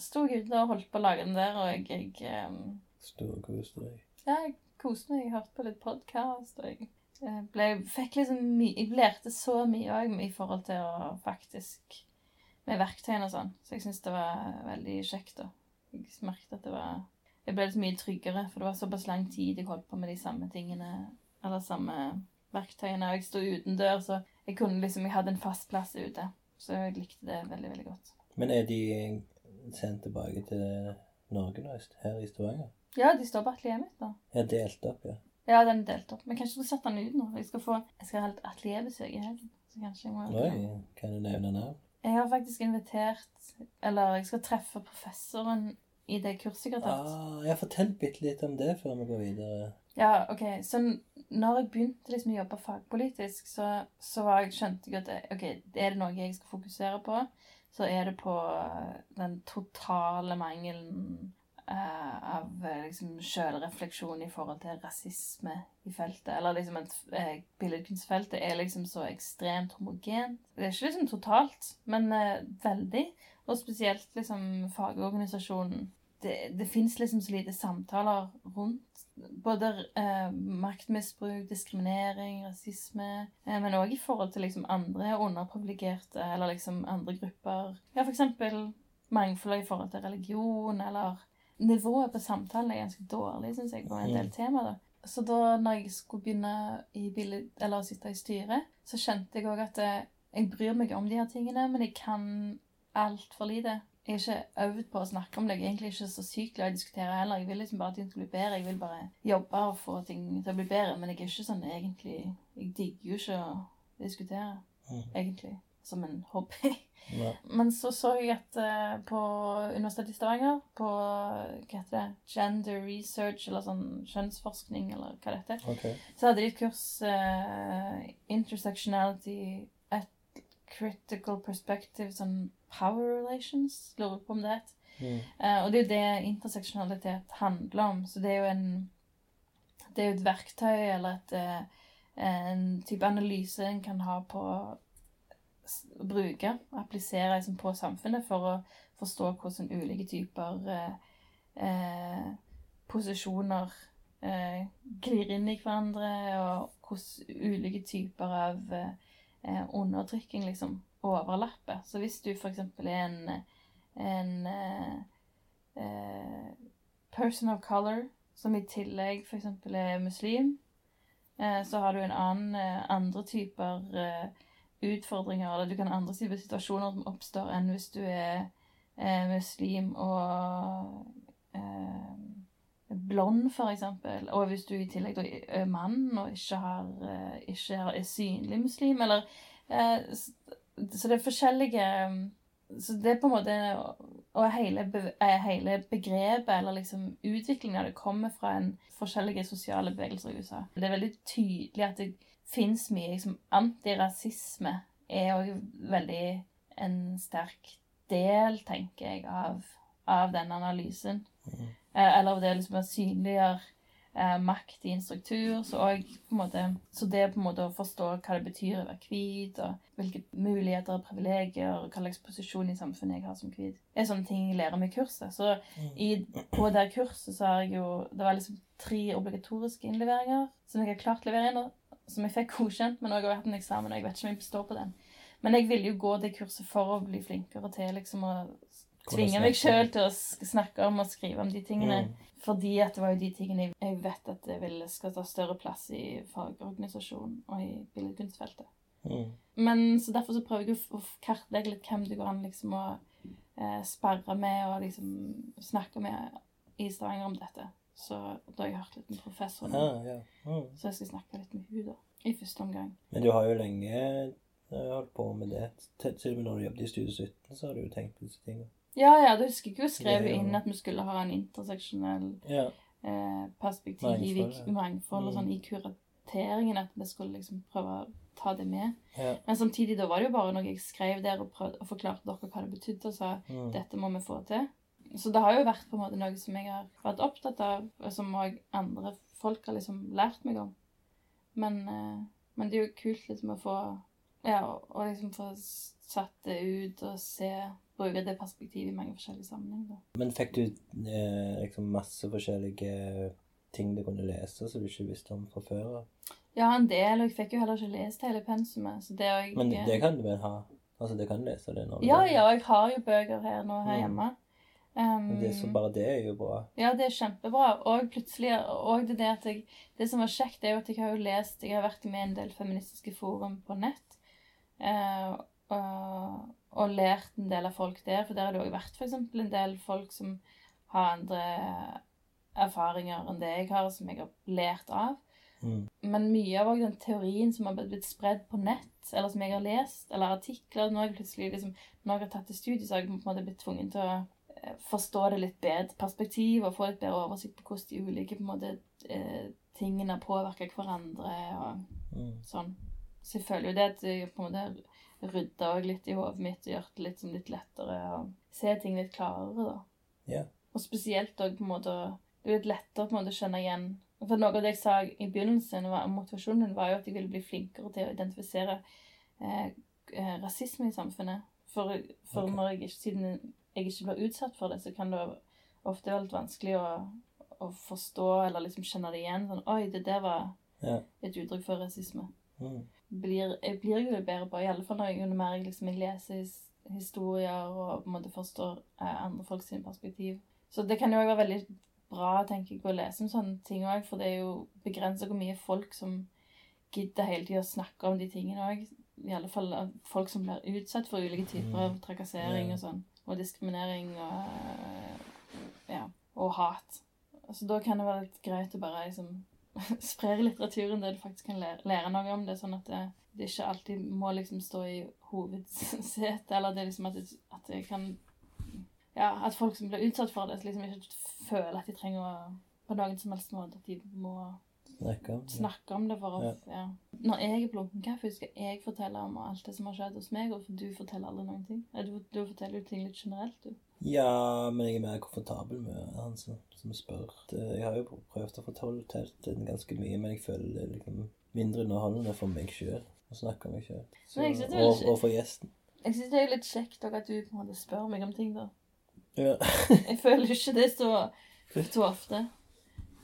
Speaker 2: sto jeg ute og holdt på å lage den der, og jeg, jeg og
Speaker 1: Storkoste deg.
Speaker 2: Ja, jeg koste meg. Jeg hørte på litt podkast, og jeg eh, ble, fikk liksom mye Jeg lærte så mye òg i forhold til å faktisk Med verktøyene og sånn. Så jeg syns det var veldig kjekt, da. Jeg merket at det var Jeg ble litt mye tryggere, for det var såpass lang tid jeg holdt på med de samme tingene, eller samme verktøyene, og jeg sto utendørs, så jeg kunne liksom Jeg hadde en fast plass ute. Så jeg likte det veldig, veldig godt.
Speaker 1: Men er de sendt tilbake til Norge nå, her i Stavanger?
Speaker 2: Ja, de står på atelieret mitt nå.
Speaker 1: Ja, delt opp, ja.
Speaker 2: Ja, den er delt opp. Men kanskje du setter den ut nå? Jeg skal få Jeg skal ha et atelierbesøk i helgen. Så kanskje jeg må
Speaker 1: Oi, kan du nevne navn?
Speaker 2: Jeg har faktisk invitert Eller jeg skal treffe professoren i det kurset jeg har tatt.
Speaker 1: Ah, jeg har fortalt bitte litt om det før vi går videre.
Speaker 2: Ja, ok. Så når jeg begynte liksom å jobbe fagpolitisk, så, så var jeg, skjønte jeg at det, ok, er det noe jeg skal fokusere på, så er det på eh, den totale mangelen uh, av eh, liksom sjølrefleksjon i forhold til rasisme i feltet. Eller liksom at uh, billedkunstfeltet er liksom så ekstremt homogent. Det er ikke liksom totalt, men uh, veldig. Og spesielt liksom fagorganisasjonen. Det, det fins liksom så lite samtaler rundt både eh, maktmisbruk, diskriminering, rasisme, eh, men òg i forhold til liksom andre underprivilegerte, eller liksom andre grupper. Ja, eksempel mangfoldet i forhold til religion, eller nivået på samtalen er ganske dårlig, syns jeg, på en del tema. da. Så da når jeg skulle begynne i bildet, eller sitte i styret, så kjente jeg òg at eh, jeg bryr meg om de her tingene, men jeg kan altfor lite. Jeg er ikke øvd på å snakke om det. Jeg er egentlig ikke så sykt glad i å diskutere heller. Jeg vil liksom bare at ting skal bli bedre. Jeg vil bare jobbe og få ting til å bli bedre. Men jeg er ikke sånn egentlig Jeg digger jo ikke å diskutere,
Speaker 1: Mhm.
Speaker 2: egentlig. Som en hobby.
Speaker 1: Nei.
Speaker 2: Men så så jeg at uh, på Universitetet i Stavanger, på hva heter det, gender research, eller sånn kjønnsforskning, eller hva det heter,
Speaker 1: okay.
Speaker 2: så hadde de et kurs uh, Intersectionality Critical Perspective, on Power Relations. Lurer på om det het.
Speaker 1: Mm.
Speaker 2: Uh, og det er jo det interseksjonalitet handler om. Så det er jo en Det er jo et verktøy eller et, eh, en type analyse en kan ha på å bruke og applisere liksom, på samfunnet for å forstå hvordan ulike typer eh, eh, posisjoner eh, glir inn i hverandre, og hvordan ulike typer av eh, eh, undertrykking liksom overlapper. Så hvis du f.eks. er en, en eh, eh, person of color som i tillegg f.eks. er muslim, eh, så har du en annen, eh, andre typer utfordringer, eller du kan andre typer situasjoner som oppstår enn hvis du er muslim og blond, eksempel. Og hvis du i tillegg er mann og ikke, har, eh, ikke er synlig muslim, eller eh, Så det er forskjellige Så det er på en måte Og hele, eh, hele begrepet, eller liksom utviklingen av det, kommer fra en forskjellige sosiale bevegelser i USA. Det er veldig tydelig at det fins mye liksom Antirasisme er òg veldig en sterk del, tenker jeg, av, av den analysen. Eh, eller det liksom å synliggjøre eh, makt i en struktur. Så, også, på en måte, så det på en måte å forstå hva det betyr å være hvit, og hvilke muligheter og privilegier, og hva slags posisjon i samfunnet jeg har som hvit, er sånne ting jeg lærer med kurset. Så i, på det kurset så har jeg jo Det var liksom tre obligatoriske innleveringer som jeg har klart å levere inn, som jeg fikk godkjent, men også har hatt en eksamen, og jeg vet ikke om jeg består på den. Men jeg ville jo gå det kurset for å bli flinkere til liksom å tvinge meg sjøl til å snakke om og skrive om de tingene.
Speaker 1: Mm.
Speaker 2: Fordi at det var jo de tingene jeg- jeg vet at det vil skal ta større plass i fagorganisasjonen og i billedkunstfeltet.
Speaker 1: Mm.
Speaker 2: Men så derfor så prøver jeg å kartlegge litt hvem det går an liksom å eh, sparre med og liksom snakke med i Stavanger om dette. Så da har jeg hørt litt med professoren.
Speaker 1: Ah, ja. Mm.
Speaker 2: Så jeg skal snakke litt med hun da, i første omgang.
Speaker 1: Men du har jo lenge eh, holdt på med det. Til og med når du jobbet i Studio 17, så har du jo tenkt på disse tingene.
Speaker 2: Ja, ja, du husker ikke hun skrev
Speaker 1: jo-
Speaker 2: inn at vi skulle ha en interseksjonell
Speaker 1: Ja.
Speaker 2: eh, perspektiv i
Speaker 1: Mangfold, ja.
Speaker 2: mangfold og
Speaker 1: Mm.
Speaker 2: sånn i kurateringen, at vi skulle liksom prøve å ta det med.
Speaker 1: ja.
Speaker 2: Men samtidig, da var det jo bare noe jeg skrev der og prøvde og forklarte dere hva det betydde, og sa
Speaker 1: Mm.
Speaker 2: dette må vi få til. Så det har jo vært på en måte noe som jeg har vært opptatt av, og som òg andre folk har liksom lært meg om. Men, eh, men det er jo kult liksom å få Ja, å liksom få satt det ut og se Bruke det perspektivet i mange forskjellige sammenhenger.
Speaker 1: Men fikk du eh, liksom masse forskjellige ting du kunne lese som du ikke visste om fra før?
Speaker 2: Ja, en del, og jeg fikk jo heller ikke lest hele pensumet. Så det jeg,
Speaker 1: Men det kan du vel ha? Altså, det kan lese det når du
Speaker 2: Ja, ja, jeg har jo bøker her nå her
Speaker 1: Mm.
Speaker 2: hjemme. Um,
Speaker 1: Men det, så bare det er jo bra.
Speaker 2: Ja, det er kjempebra. Og plutselig og det, det jeg Det som var kjekt, er jo at jeg har jo lest Jeg har vært med i en del feministiske forum på nett. Eh, og, lært en del av folk der. For der har det òg vært f.eks. en del folk som har andre erfaringer enn det jeg har, som jeg har lært av.
Speaker 1: Mm.
Speaker 2: Men mye av den teorien som har blitt spredd på nett, eller som jeg har lest, eller artikler Nå har jeg plutselig liksom, Når jeg har tatt det studiet, så har jeg på en måte blitt tvunget til å eh, forstå det litt bedre perspektiv og få litt bedre oversikt på hvordan de ulike på en måte, eh, tingene påvirker hverandre og
Speaker 1: Mm.
Speaker 2: sånn. Så jeg føler jo det at jeg på en måte rydda litt i hodet mitt og gjort det litt, som litt lettere å se ting litt klarere, da.
Speaker 1: Yeah.
Speaker 2: Og spesielt òg på en måte Det er litt lettere på en måte å kjenne igjen For noe av det jeg sa i begynnelsen, var, motivasjonen min, var jo at jeg ville bli flinkere til å identifisere eh, eh, rasisme i samfunnet. For, for
Speaker 1: okay.
Speaker 2: når jeg ikke, siden jeg ikke blir utsatt for det, så kan det ofte være litt vanskelig å, å forstå eller liksom kjenne det igjen. Sånn Oi, det der var
Speaker 1: yeah.
Speaker 2: et uttrykk for rasisme
Speaker 1: Mm.
Speaker 2: Blir, jeg blir jo bedre på, i alle fall når jeg, mer liksom, jeg leser his, historier og på en måte forstår eh, andre folks perspektiv. Så det kan jo også være veldig bra tenker jeg, å lese om sånne ting òg, for det er jo begrensa hvor mye folk som gidder hele tida å snakke om de tingene òg. I alle fall folk som blir utsatt for ulike typer av trakassering
Speaker 1: Ja.
Speaker 2: og sånn. Og diskriminering og eh, ja, og hat. Så da kan det være litt greit å bare liksom spre litteraturen det du faktisk kan lære, lære noe om. Det, sånn at det, det ikke alltid må liksom stå i hovedsetet, eller det er liksom at det, at det kan Ja, at folk som blir utsatt for det, liksom ikke føler at de trenger å på noen som helst måte at de må
Speaker 1: Snakke om det.
Speaker 2: snakke om det for oss,
Speaker 1: Ja.
Speaker 2: ja. Når jeg er på Lunken kaffe, skal jeg fortelle om alt det som har skjedd hos meg, og du forteller aldri noen ting. Du, du forteller jo ting litt generelt, du.
Speaker 1: Ja, men jeg er mer komfortabel med han som, som spør. Jeg har jo prøvd å fortelle den ganske mye, men jeg føler det er liksom mindre underholdende for meg sjøl å snakke om meg sjøl. Og, og for gjesten.
Speaker 2: Jeg syns det er litt kjekt at du på en måte spør meg om ting, da.
Speaker 1: Ja.
Speaker 2: Jeg føler ikke det så, så ofte.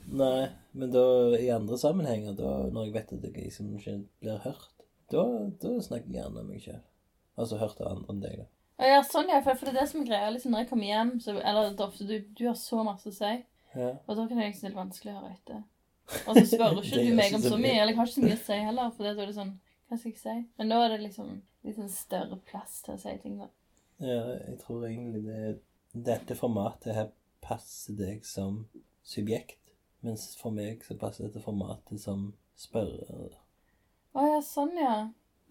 Speaker 1: Nei, men da i andre sammenhenger, da, når jeg vet at jeg liksom ikke blir hørt, da, da snakker jeg gjerne om meg sjøl. Altså hørt av andre enn deg, da.
Speaker 2: Ja, sånn, ja. For, det er det som er greia. Liksom, når jeg kommer hjem, så Eller det er ofte du, du har så masse å si,
Speaker 1: Ja.
Speaker 2: og da kan det liksom litt vanskelig å høre etter. Og så spør ikke du meg om så
Speaker 1: så
Speaker 2: mye. Eller jeg har ikke så mye å si heller, for da er det sånn Hva skal jeg si? Men da er det liksom litt sånn større plass til å si ting, da.
Speaker 1: ja, jeg tror egentlig det Dette formatet her passer deg som subjekt, mens for meg så passer dette formatet som spørrer.
Speaker 2: Å ja, sånn, ja.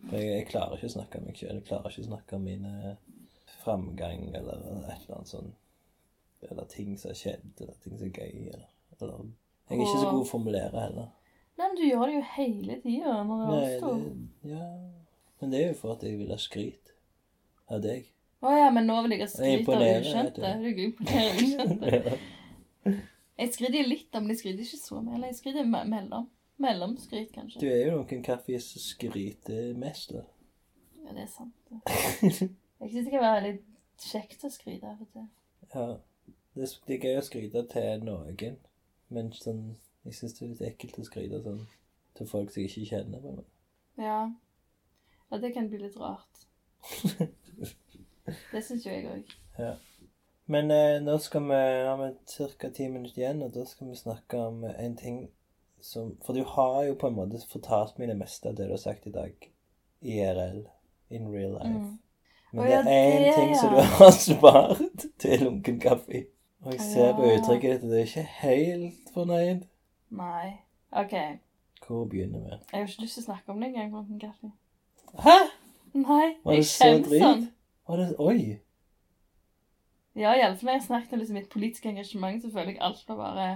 Speaker 1: For jeg, jeg klarer ikke å snakke om meg sjøl. Jeg klarer ikke å snakke om mine framgang eller et eller annet sånn Eller ting som har skjedd, eller ting som er gøy, eller, eller Jeg er ikke så god å formulere heller.
Speaker 2: Nei, men du gjør det jo hele tida når det oppstår.
Speaker 1: ja. Men det er jo for at jeg vil ha skryt av deg.
Speaker 2: Å ja, men nå vil jeg ha skryt av ukjente. Du imponerer ukjente. Jeg skryter litt, men jeg skryter ikke så mye. Eller jeg skryter me- mellom. Mellomskryt, kanskje.
Speaker 1: Du er jo noen kaffe som skryter mest, da.
Speaker 2: Ja, det er sant. det. Jeg syns det kan være litt kjekt å skryte av og til.
Speaker 1: Ja. Det er, det er gøy å skryte til noen, men sånn Jeg syns det er litt ekkelt å skryte sånn til folk som jeg ikke kjenner. på.
Speaker 2: Ja. ja, det kan bli litt rart. Det syns jo jeg òg.
Speaker 1: Ja. Men eh, nå skal vi ha ca. ti minutter igjen, og da skal vi snakke om en ting som For du har jo på en måte fortalt meg det meste av det du har sagt i dag. IRL. In real life.
Speaker 2: Mm.
Speaker 1: Men det er én ting som du har spart til lunken kaffe. Og jeg ser på uttrykket ditt at du er ikke helt fornøyd.
Speaker 2: Nei. OK.
Speaker 1: Hvor begynner vi?
Speaker 2: Jeg har ikke lyst til å snakke om det engang. Morten Kaffe.
Speaker 1: Hæ?
Speaker 2: Nei,
Speaker 1: Var
Speaker 2: jeg
Speaker 1: det så
Speaker 2: kjenner sånn.
Speaker 1: Var det Oi!
Speaker 2: Ja, iallfall når jeg snakket om liksom mitt politiske engasjement, så føler jeg alt var bare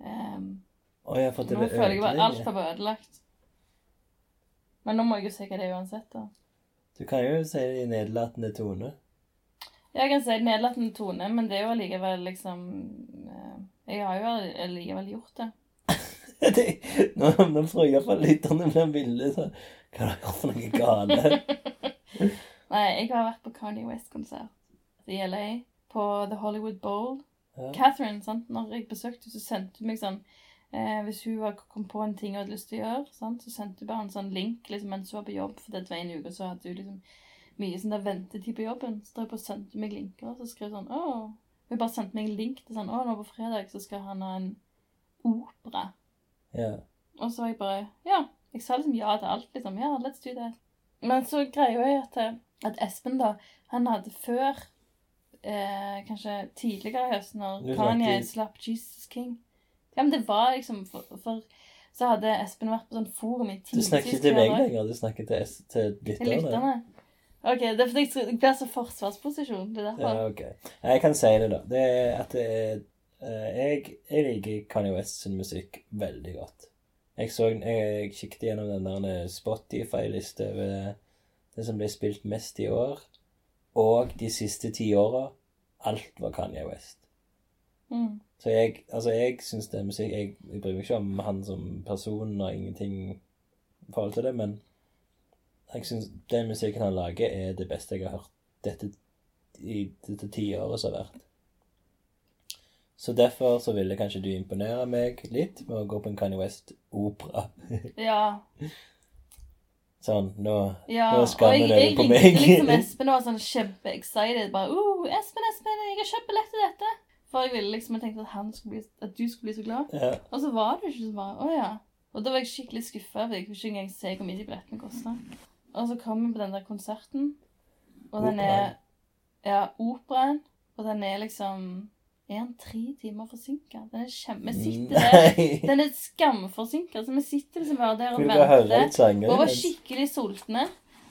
Speaker 2: um,
Speaker 1: Oi, jeg har fått det
Speaker 2: Nå føler jeg bare alt var bare ødelagt. Men nå må jeg jo si hva det er uansett, da.
Speaker 1: Du kan jo si det i nedlatende tone.
Speaker 2: Jeg kan si nedlatende tone, men det er jo allikevel liksom eh, Jeg har jo allikevel gjort det.
Speaker 1: det, nå, nå tror jeg iallfall lytterne blir ville. Så hva er det for noe gale?
Speaker 2: Nei, jeg har vært på Kanye West-konsert i LA, på The Hollywood Bowl.
Speaker 1: Ja.
Speaker 2: Catherine, sant? når jeg besøkte så sendte hun meg sånn eh, Hvis hun var- kom på en ting hun hadde lyst til å gjøre, sant? så sendte hun bare en sånn link liksom, mens hun var på jobb. For det var en uke, så hadde hun liksom mye sånn der ventetid på jobben. Så drev hun på og sendte meg linker, og så skrev hun sånn Å Hun bare sendte meg en link til sånn Å, nå på fredag så skal han ha en opera.
Speaker 1: ja.
Speaker 2: Og så var jeg bare Ja. Jeg sa liksom ja til alt, liksom. Ja, let's do that. Men så greia jeg at, at Espen, da, han hadde før eh, Kanskje tidligere i høst, når Kanye slapp Jesus King Ja, men det var liksom For, for så hadde Espen vært på sånn forum i
Speaker 1: Du
Speaker 2: timevis
Speaker 1: snakker ikke til meg lenger, du snakker til, til lytterne.
Speaker 2: OK, det er fordi jeg jeg blir så forsvarsposisjon. Det er derfor.
Speaker 1: Ja, ok. Jeg kan si det, da. Det er at det er eh, jeg, jeg liker Kanye West sin musikk veldig godt. Jeg så Jeg kikket gjennom den der Spotify-lista over det som ble spilt mest i år. Og de siste ti åra. Alt var Kanye West.
Speaker 2: Mm.
Speaker 1: Så jeg, altså jeg syns det er musikk jeg, jeg bryr meg ikke om han som person og ingenting i forhold til det, men jeg syns den musikken han lager, er det beste jeg har hørt dette i dette tiåret som har vært. Så derfor så ville kanskje du imponere meg litt med å gå på en Kanye West-opera.
Speaker 2: Ja.
Speaker 1: sånn, nå
Speaker 2: Ja,
Speaker 1: Nå skammer
Speaker 2: jeg,
Speaker 1: dere
Speaker 2: jeg
Speaker 1: på
Speaker 2: ringte
Speaker 1: meg.
Speaker 2: liksom Espen og var sånn kjempe-excited. Bare uh, 'Espen, Espen, jeg har kjøpt billett til dette.' For jeg ville liksom jeg tenkte at, han skulle bli, at du skulle bli så glad.
Speaker 1: ja.
Speaker 2: Og så var det ikke så bra. Å ja. Og da var jeg skikkelig skuffa. For jeg kunne ikke engang se hvor mye de billettene kosta. Og så kom vi på den der konserten, og den er Ja, operaen. Og den er liksom Er den tre timer forsinka? Den er kjempe... Vi sitter der. Den er skamforsinka, så vi sitter liksom bare der og venter. Og var skikkelig sultne.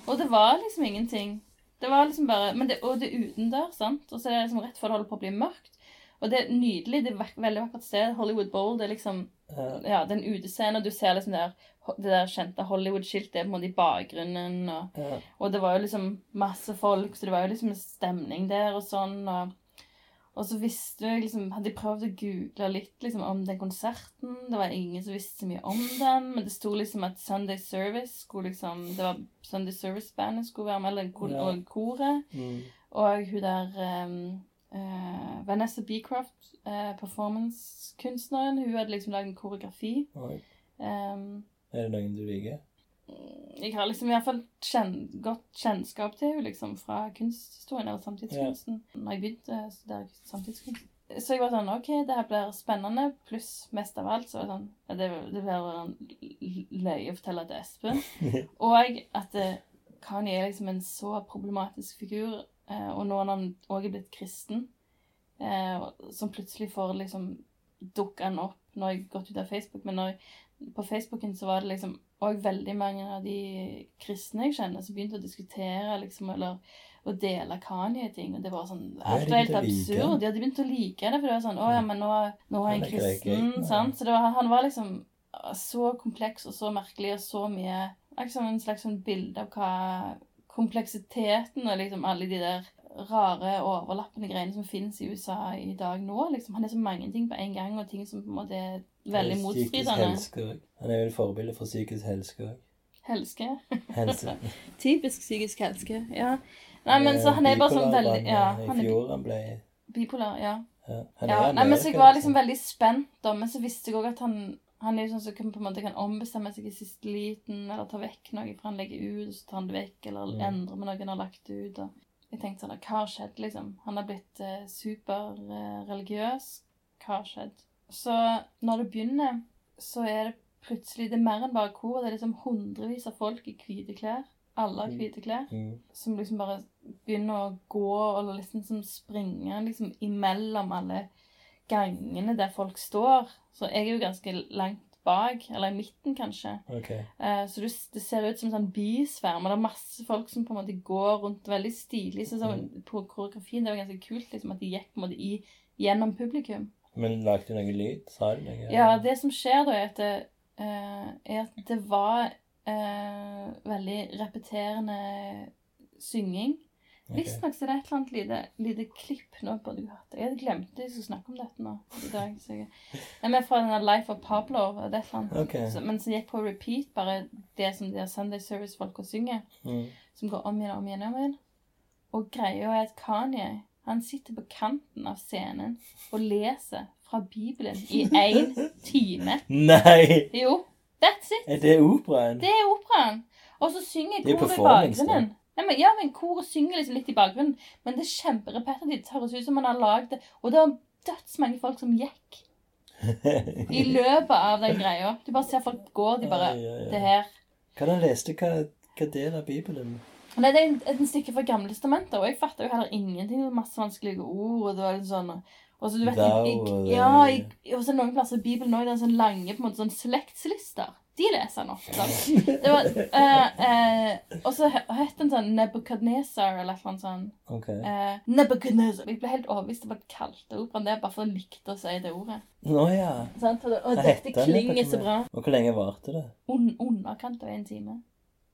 Speaker 2: Og det var liksom ingenting. Det var liksom bare, men det, Og det er utendørs, sant? Og så er det liksom rett før det holder på å bli mørkt. Og det er nydelig. Det er vek- veldig vakkert sted. Hollywood Bowl. Det er liksom
Speaker 1: Ja.
Speaker 2: den det er en utescene, og du ser liksom der, det der kjente Hollywood-skiltet på en måte i bakgrunnen. Og,
Speaker 1: Ja.
Speaker 2: og det var jo liksom masse folk, så det var jo liksom en stemning der og sånn. Og, og så visste jeg liksom Hadde jeg prøvd å google litt liksom om den konserten. Det var ingen som visste så mye om den, men det sto liksom at Sunday Service skulle liksom Det var Sunday Service-bandet skulle være med, eller kor,
Speaker 1: Ja.
Speaker 2: og koret.
Speaker 1: Mm.
Speaker 2: Og hun der um, uh, Vanessa Beecroft, uh, performance-kunstneren, hun hadde liksom lagd en koreografi. Ehm,
Speaker 1: Er det noen du liker?
Speaker 2: Jeg har liksom i hvert fall kjenn, godt kjennskap til henne liksom, fra kunsthistorien eller samtidskunsten. Når jeg begynte å studere samtidskunst. Så jeg var sånn OK, det her blir spennende. Pluss mest av alt så var det sånn ja, Det, det blir en løye å fortelle til Espen. Og at Kani Kanye er liksom en så problematisk figur, eh, og nå når han òg er blitt kristen, eh, som plutselig får liksom dukka han opp når jeg gått ut av Facebook, men når på Facebooken så var det liksom òg veldig mange av de kristne jeg kjenner, som begynte å diskutere liksom, eller å dele Kanye-ting. Og det var sånn Alt var helt absurd. Ja, de begynte å like det, for det var sånn Å ja, men nå, nå er
Speaker 1: Han
Speaker 2: kristen, sant? Så det var, han var liksom så kompleks og så merkelig og så mye Liksom en slags sånn bilde av hva kompleksiteten og liksom alle de der rare, overlappende greiene som finnes i USA i dag nå. liksom. Han er så mange ting på en gang, og ting som på en måte er veldig
Speaker 1: Psykisk
Speaker 2: motstridende.
Speaker 1: Han er jo et forbilde for psykisk helske òg.
Speaker 2: Helske.
Speaker 1: Helse.
Speaker 2: Typisk psykisk helske, ja. Nei, men så han er bare sånn veldig Ja, han er
Speaker 1: fjor han ble
Speaker 2: bipolar, ja.
Speaker 1: ja, han
Speaker 2: ja. Nei, men så jeg var liksom
Speaker 1: liksom.
Speaker 2: veldig spent, da. Men så visste jeg òg at han han er jo sånn som kan, på en måte kan ombestemme seg i siste liten, eller ta vekk noe fra han legger ut, og så tar han det vekk, eller
Speaker 1: Mm.
Speaker 2: endrer med noe han har lagt ut. Og jeg tenkte sånn, hva har skjedd, liksom? Han har blitt eh, superreligiøs. hva har skjedd? Så når det begynner, så er det plutselig Det er mer enn bare kor. Det er liksom hundrevis av folk i hvite klær. Alle har hvite klær.
Speaker 1: Mm.
Speaker 2: Som liksom bare begynner å gå og liksom som springer liksom imellom alle gangene der folk står. Så jeg er jo ganske langt bak, eller i midten kanskje.
Speaker 1: OK.
Speaker 2: Eh, så du, det ser ut som en sånn bysverm, og det er masse folk som på en måte går rundt veldig stilig. Så, så på koreografien det var ganske kult liksom, at de gikk på en måte i, gjennom publikum.
Speaker 1: Men lagde du noe lyd? Sa du noe?
Speaker 2: Ja, det som skjer da, er at det, uh, er at det var uh, veldig repeterende synging.
Speaker 1: Ok.
Speaker 2: Visstnok er det et eller annet lite, lite klipp nå på du hørte. Jeg glemte jeg skulle snakke om dette nå i dag. Så jeg, med fra denne Life of Pablo. og det er et eller annet.
Speaker 1: Ok.
Speaker 2: Så, men som gikk på repeat, bare det som de her Sunday Service-folka synger.
Speaker 1: Mm.
Speaker 2: Som går om igjen og om igjen. og om igjen. Og greia er at Kanye han sitter på kanten av scenen og leser fra Bibelen i én time.
Speaker 1: Nei!
Speaker 2: Jo, that's it.
Speaker 1: Er det operaen?
Speaker 2: Det er operaen. Og så synger
Speaker 1: er
Speaker 2: koret i bakgrunnen. Nei, men, ja, men koret synger liksom litt i bakgrunnen. Men det er kjemperepetitivt. Høres ut som man har lagd det. Og det var dødsmange folk som gikk i løpet av den greia. Du bare ser folk gå, de bare
Speaker 1: Ja, ja, ja.
Speaker 2: Det her.
Speaker 1: Hva han leste hva, hva del av Bibelen?
Speaker 2: Nei, det er en stykke fra Gamle testamentet, og jeg fatter jo heller ingenting. Det var masse vanskelige ord, og det var litt sånn og så du vet, jeg,
Speaker 1: jeg,
Speaker 2: ja, jeg, og så noen plasser i Bibelen også, det er sånn lange på en måte sånn slektslister. De leser han ofte. Det var, uh, uh, og så het den sånn Nebuchadnezzar, eller noe sånt. annet sånn.
Speaker 1: OK.
Speaker 2: Eh, Nebuchadnezzar. Jeg ble helt overbevist om at jeg kalte operaen det, bare for jeg likte å si det ordet.
Speaker 1: Nå ja.
Speaker 2: Sånn, Og, og dette klinger så bra.
Speaker 1: Og hvor lenge varte det?
Speaker 2: Un underkant av en time.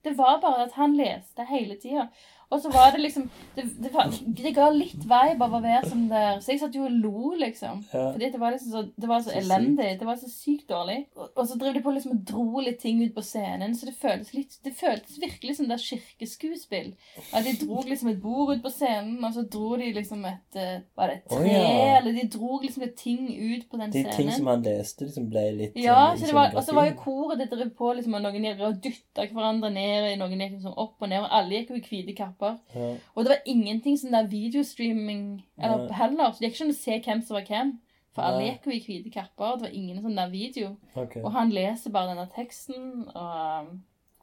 Speaker 2: Det var bare at han leste hele tida. Og så var det liksom Det, det, var, det ga litt vibe av å være som der Så jeg satt jo og lo, liksom.
Speaker 1: Ja.
Speaker 2: Fordi det var liksom så Det var så,
Speaker 1: Så
Speaker 2: elendig. Det var så sykt dårlig. Og, og så drev de på liksom og dro litt ting ut på scenen, så det føltes litt Det føltes virkelig som det er kirkeskuespill. At de dro liksom et bord ut på scenen, og så dro de liksom et eh, Var det et
Speaker 1: tre?
Speaker 2: tre?
Speaker 1: ja.
Speaker 2: Eller de dro liksom et ting ut på den
Speaker 1: De
Speaker 2: scenen.
Speaker 1: ting som han leste, liksom ble litt
Speaker 2: Ja,
Speaker 1: sånn
Speaker 2: så det var, og så var jo koret det drev på, liksom, og noen gikk og dytta hverandre ned, og noen gikk liksom opp og ned, og alle gikk jo i hvite kapper.
Speaker 1: Ja.
Speaker 2: Og det var ingenting sånn der videostreaming eller
Speaker 1: Nei.
Speaker 2: heller, så det gikk ikke an å se hvem som var hvem. For alle gikk jo i hvite kapper, og det var ingen sånn der video.
Speaker 1: Okay.
Speaker 2: Og han leser bare denne teksten, og,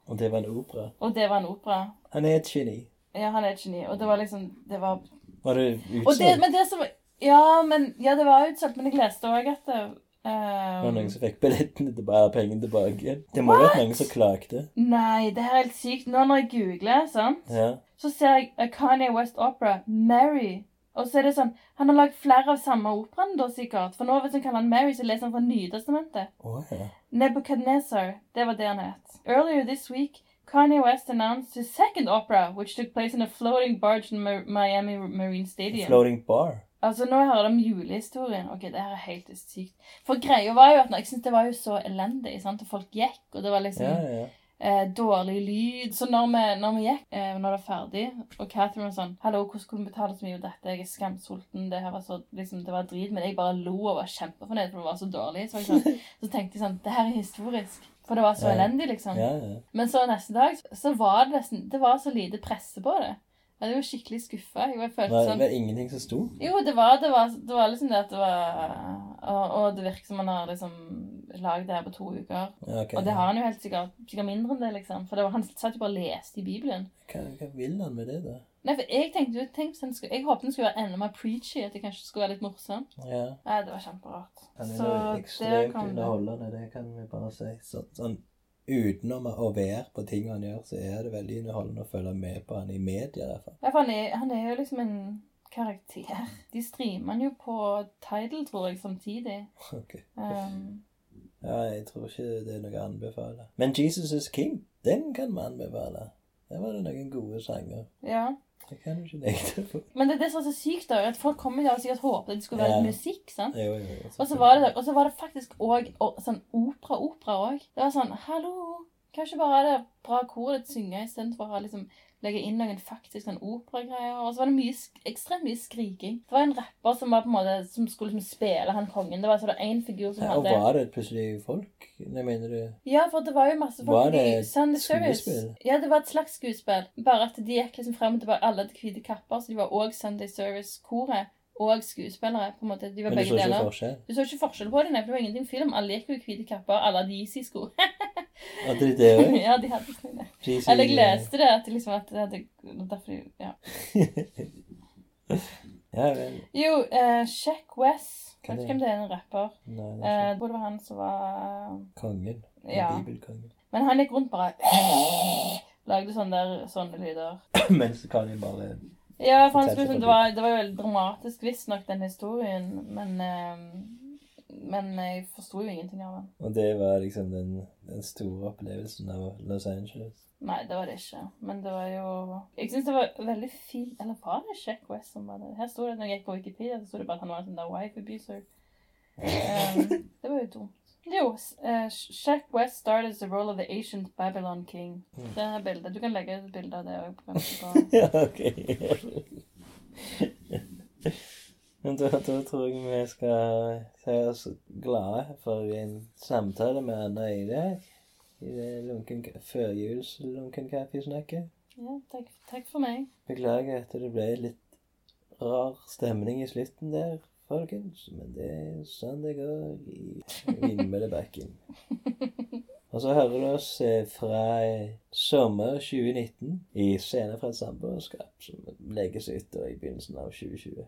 Speaker 1: Og det var en opera.
Speaker 2: og det var en opera.
Speaker 1: Han er et geni.
Speaker 2: Ja, han er et geni, og det var liksom, det var...
Speaker 1: Var det utsolgt?
Speaker 2: men det som ja, men, ja, det var utsolgt, men jeg leste også at det,
Speaker 1: Var det
Speaker 2: var
Speaker 1: noen som fikk billettene tilbake, pengene tilbake? Det må ha vært noen som klagde.
Speaker 2: Nei, det er helt sykt. Nå når jeg googler, sant?
Speaker 1: Ja.
Speaker 2: så ser jeg eh, Kanye West Opera, Mary. Og så er det sånn Han har lagd flere av samme operaen, da sikkert. For nå hvis han kaller han Mary, så leser han fra Nytestamentet.
Speaker 1: Oh, ja.
Speaker 2: Nebuchadnezzar. Det var det han het. Earlier this week, Kanye West announced his second opera, which took place in a floating barge in Miami Marine Stadium.
Speaker 1: A Floating bar.
Speaker 2: Altså, nå hører de om julehistorien. Ok, det her er helt sykt. For greia var jo at jeg synes det var jo så elendig, sant? Og folk gikk, og det var liksom
Speaker 1: Ja, ja.
Speaker 2: eh, dårlig lyd. Så når vi, når vi gikk, eh, når det var ferdig, og Catherine var sånn 'Hallo, hvordan kunne du betale så mye for dette? Jeg er skamsulten.' Det her var så, liksom, det var drit, men jeg bare lo og var kjempefornøyd, for det var så dårlig. Så, sånn, så tenkte jeg sånn 'Det her er historisk'. For det var så
Speaker 1: Ja.
Speaker 2: elendig, liksom.
Speaker 1: ja, ja.
Speaker 2: Men så neste dag så var det nesten Det var så lite presse på det. Jeg var skikkelig skuffa. Jeg var- følte
Speaker 1: Var
Speaker 2: sånn
Speaker 1: det ingenting som sto?
Speaker 2: jo, det var, det var, det var liksom det at det var Og, og det virker som han har liksom lagd det her på to uker.
Speaker 1: Ja, ok.
Speaker 2: Og det har han jo helt sikkert, sikkert mindre enn det, liksom. For det var, han satt jo bare og leste i Bibelen.
Speaker 1: Hva, hva vil han med det, da?
Speaker 2: Nei, for jeg tenkte jo tenk, skulle, Jeg håpet den skulle være enda mer preachy, at det kanskje skulle være litt morsom.
Speaker 1: Ja.
Speaker 2: Nei, det var kjemperart.
Speaker 1: Han er jo ekstremt underholdende, det kan vi bare si. Så, sånn, utenom å være på ting han gjør, så er det veldig underholdende å følge med på han i media, i hvert fall.
Speaker 2: Ja, for han er, han er jo liksom en karakter. De streamer han jo på Tidal, tror jeg, samtidig.
Speaker 1: Ok.
Speaker 2: Um,
Speaker 1: Ja, jeg tror ikke det er noe å anbefale. Men Jesus is King, den kan vi anbefale. Der var det noen gode sanger.
Speaker 2: ja.
Speaker 1: Det kan du ikke på.
Speaker 2: Men det er det som er så sykt, da, at folk kommer jo og sikkert håpet det skulle være litt musikk. sant?
Speaker 1: Jo, jo, jo.
Speaker 2: Og så var det, og så var det faktisk òg sånn opera-opera òg. Det var sånn Hallo, kanskje bare det bra koret ditt synge istedenfor å ha liksom legge inn noen faktisk sånn operagreier. Og så var det mye, ekstremt mye skriking. Det var en rapper som var på en måte, som skulle liksom spille han kongen. Det var så det én figur som
Speaker 1: Ja, og
Speaker 2: hadde
Speaker 1: var det plutselig folk? Nei, mener du
Speaker 2: Ja, for det var jo masse folk
Speaker 1: Var
Speaker 2: i
Speaker 1: det
Speaker 2: Sunday Service. Ja, det var et slags skuespill. Bare at de gikk liksom frem og tilbake. Alle hadde hvite kapper, så de var òg Sunday Service-koret. Og skuespillere. på en måte. De var
Speaker 1: Men du
Speaker 2: begge
Speaker 1: så ikke
Speaker 2: deler.
Speaker 1: forskjell?
Speaker 2: Du så ikke forskjell på nei, for det var ingenting film. Alle gikk jo i hvite kapper, alle hadde Yeezy-sko.
Speaker 1: Hadde de det òg?
Speaker 2: Ja, de hadde det. Eller jeg leste det, at, de liksom, at det hadde derfor, de- ja.
Speaker 1: Ja vel.
Speaker 2: Jo, uh, Sheck West. Vet ikke hvem det er, en rapper.
Speaker 1: Nei, det
Speaker 2: Eh,
Speaker 1: er
Speaker 2: Jeg tror det var han som var
Speaker 1: ikke kongen.
Speaker 2: ja.
Speaker 1: Bibelkongen.
Speaker 2: Men han gikk rundt bare Lagde sånne, der, sånne lyder.
Speaker 1: Mens Kanye bare
Speaker 2: Ja, for han skulle, det, var, det var jo veldig dramatisk, visstnok, den historien. Men, eh, men jeg forsto jo ingenting av den.
Speaker 1: Og det var liksom den, den store opplevelsen av Los Angeles.
Speaker 2: Nei, det var det ikke. Men det var jo Jeg syns det var veldig fint Eller var det Sheck West som var det? Her sto det, når jeg gikk på Wikipedia, så sto det bare at han var en sånn der wife abuser. Um, det var jo dumt. Jo, uh, Shack West started the role of the ancient Babylon king. Det er bildet. Du kan legge ut et bilde av det òg.
Speaker 1: Ja, ok. Men da, da tror jeg vi skal si oss glade for en samtale med Anna i dag. I det lunken, førjuls lunken kaffesnakket.
Speaker 2: Ja, takk, takk for meg.
Speaker 1: Beklager at det ble litt rar stemning i slutten der, folkens. Men det er sånn det går i Vindmøllebakken. Og så hører du oss eh, fra eh, sommer 2019 i Scener fra et samboerskap, som legges ut i begynnelsen av 2020.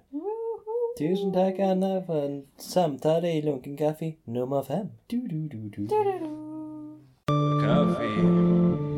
Speaker 1: Tusen takk, Anna, for en samtale i Lunken kaffe nummer fem. Du, du, du, du.
Speaker 4: Kaffe, kaffe,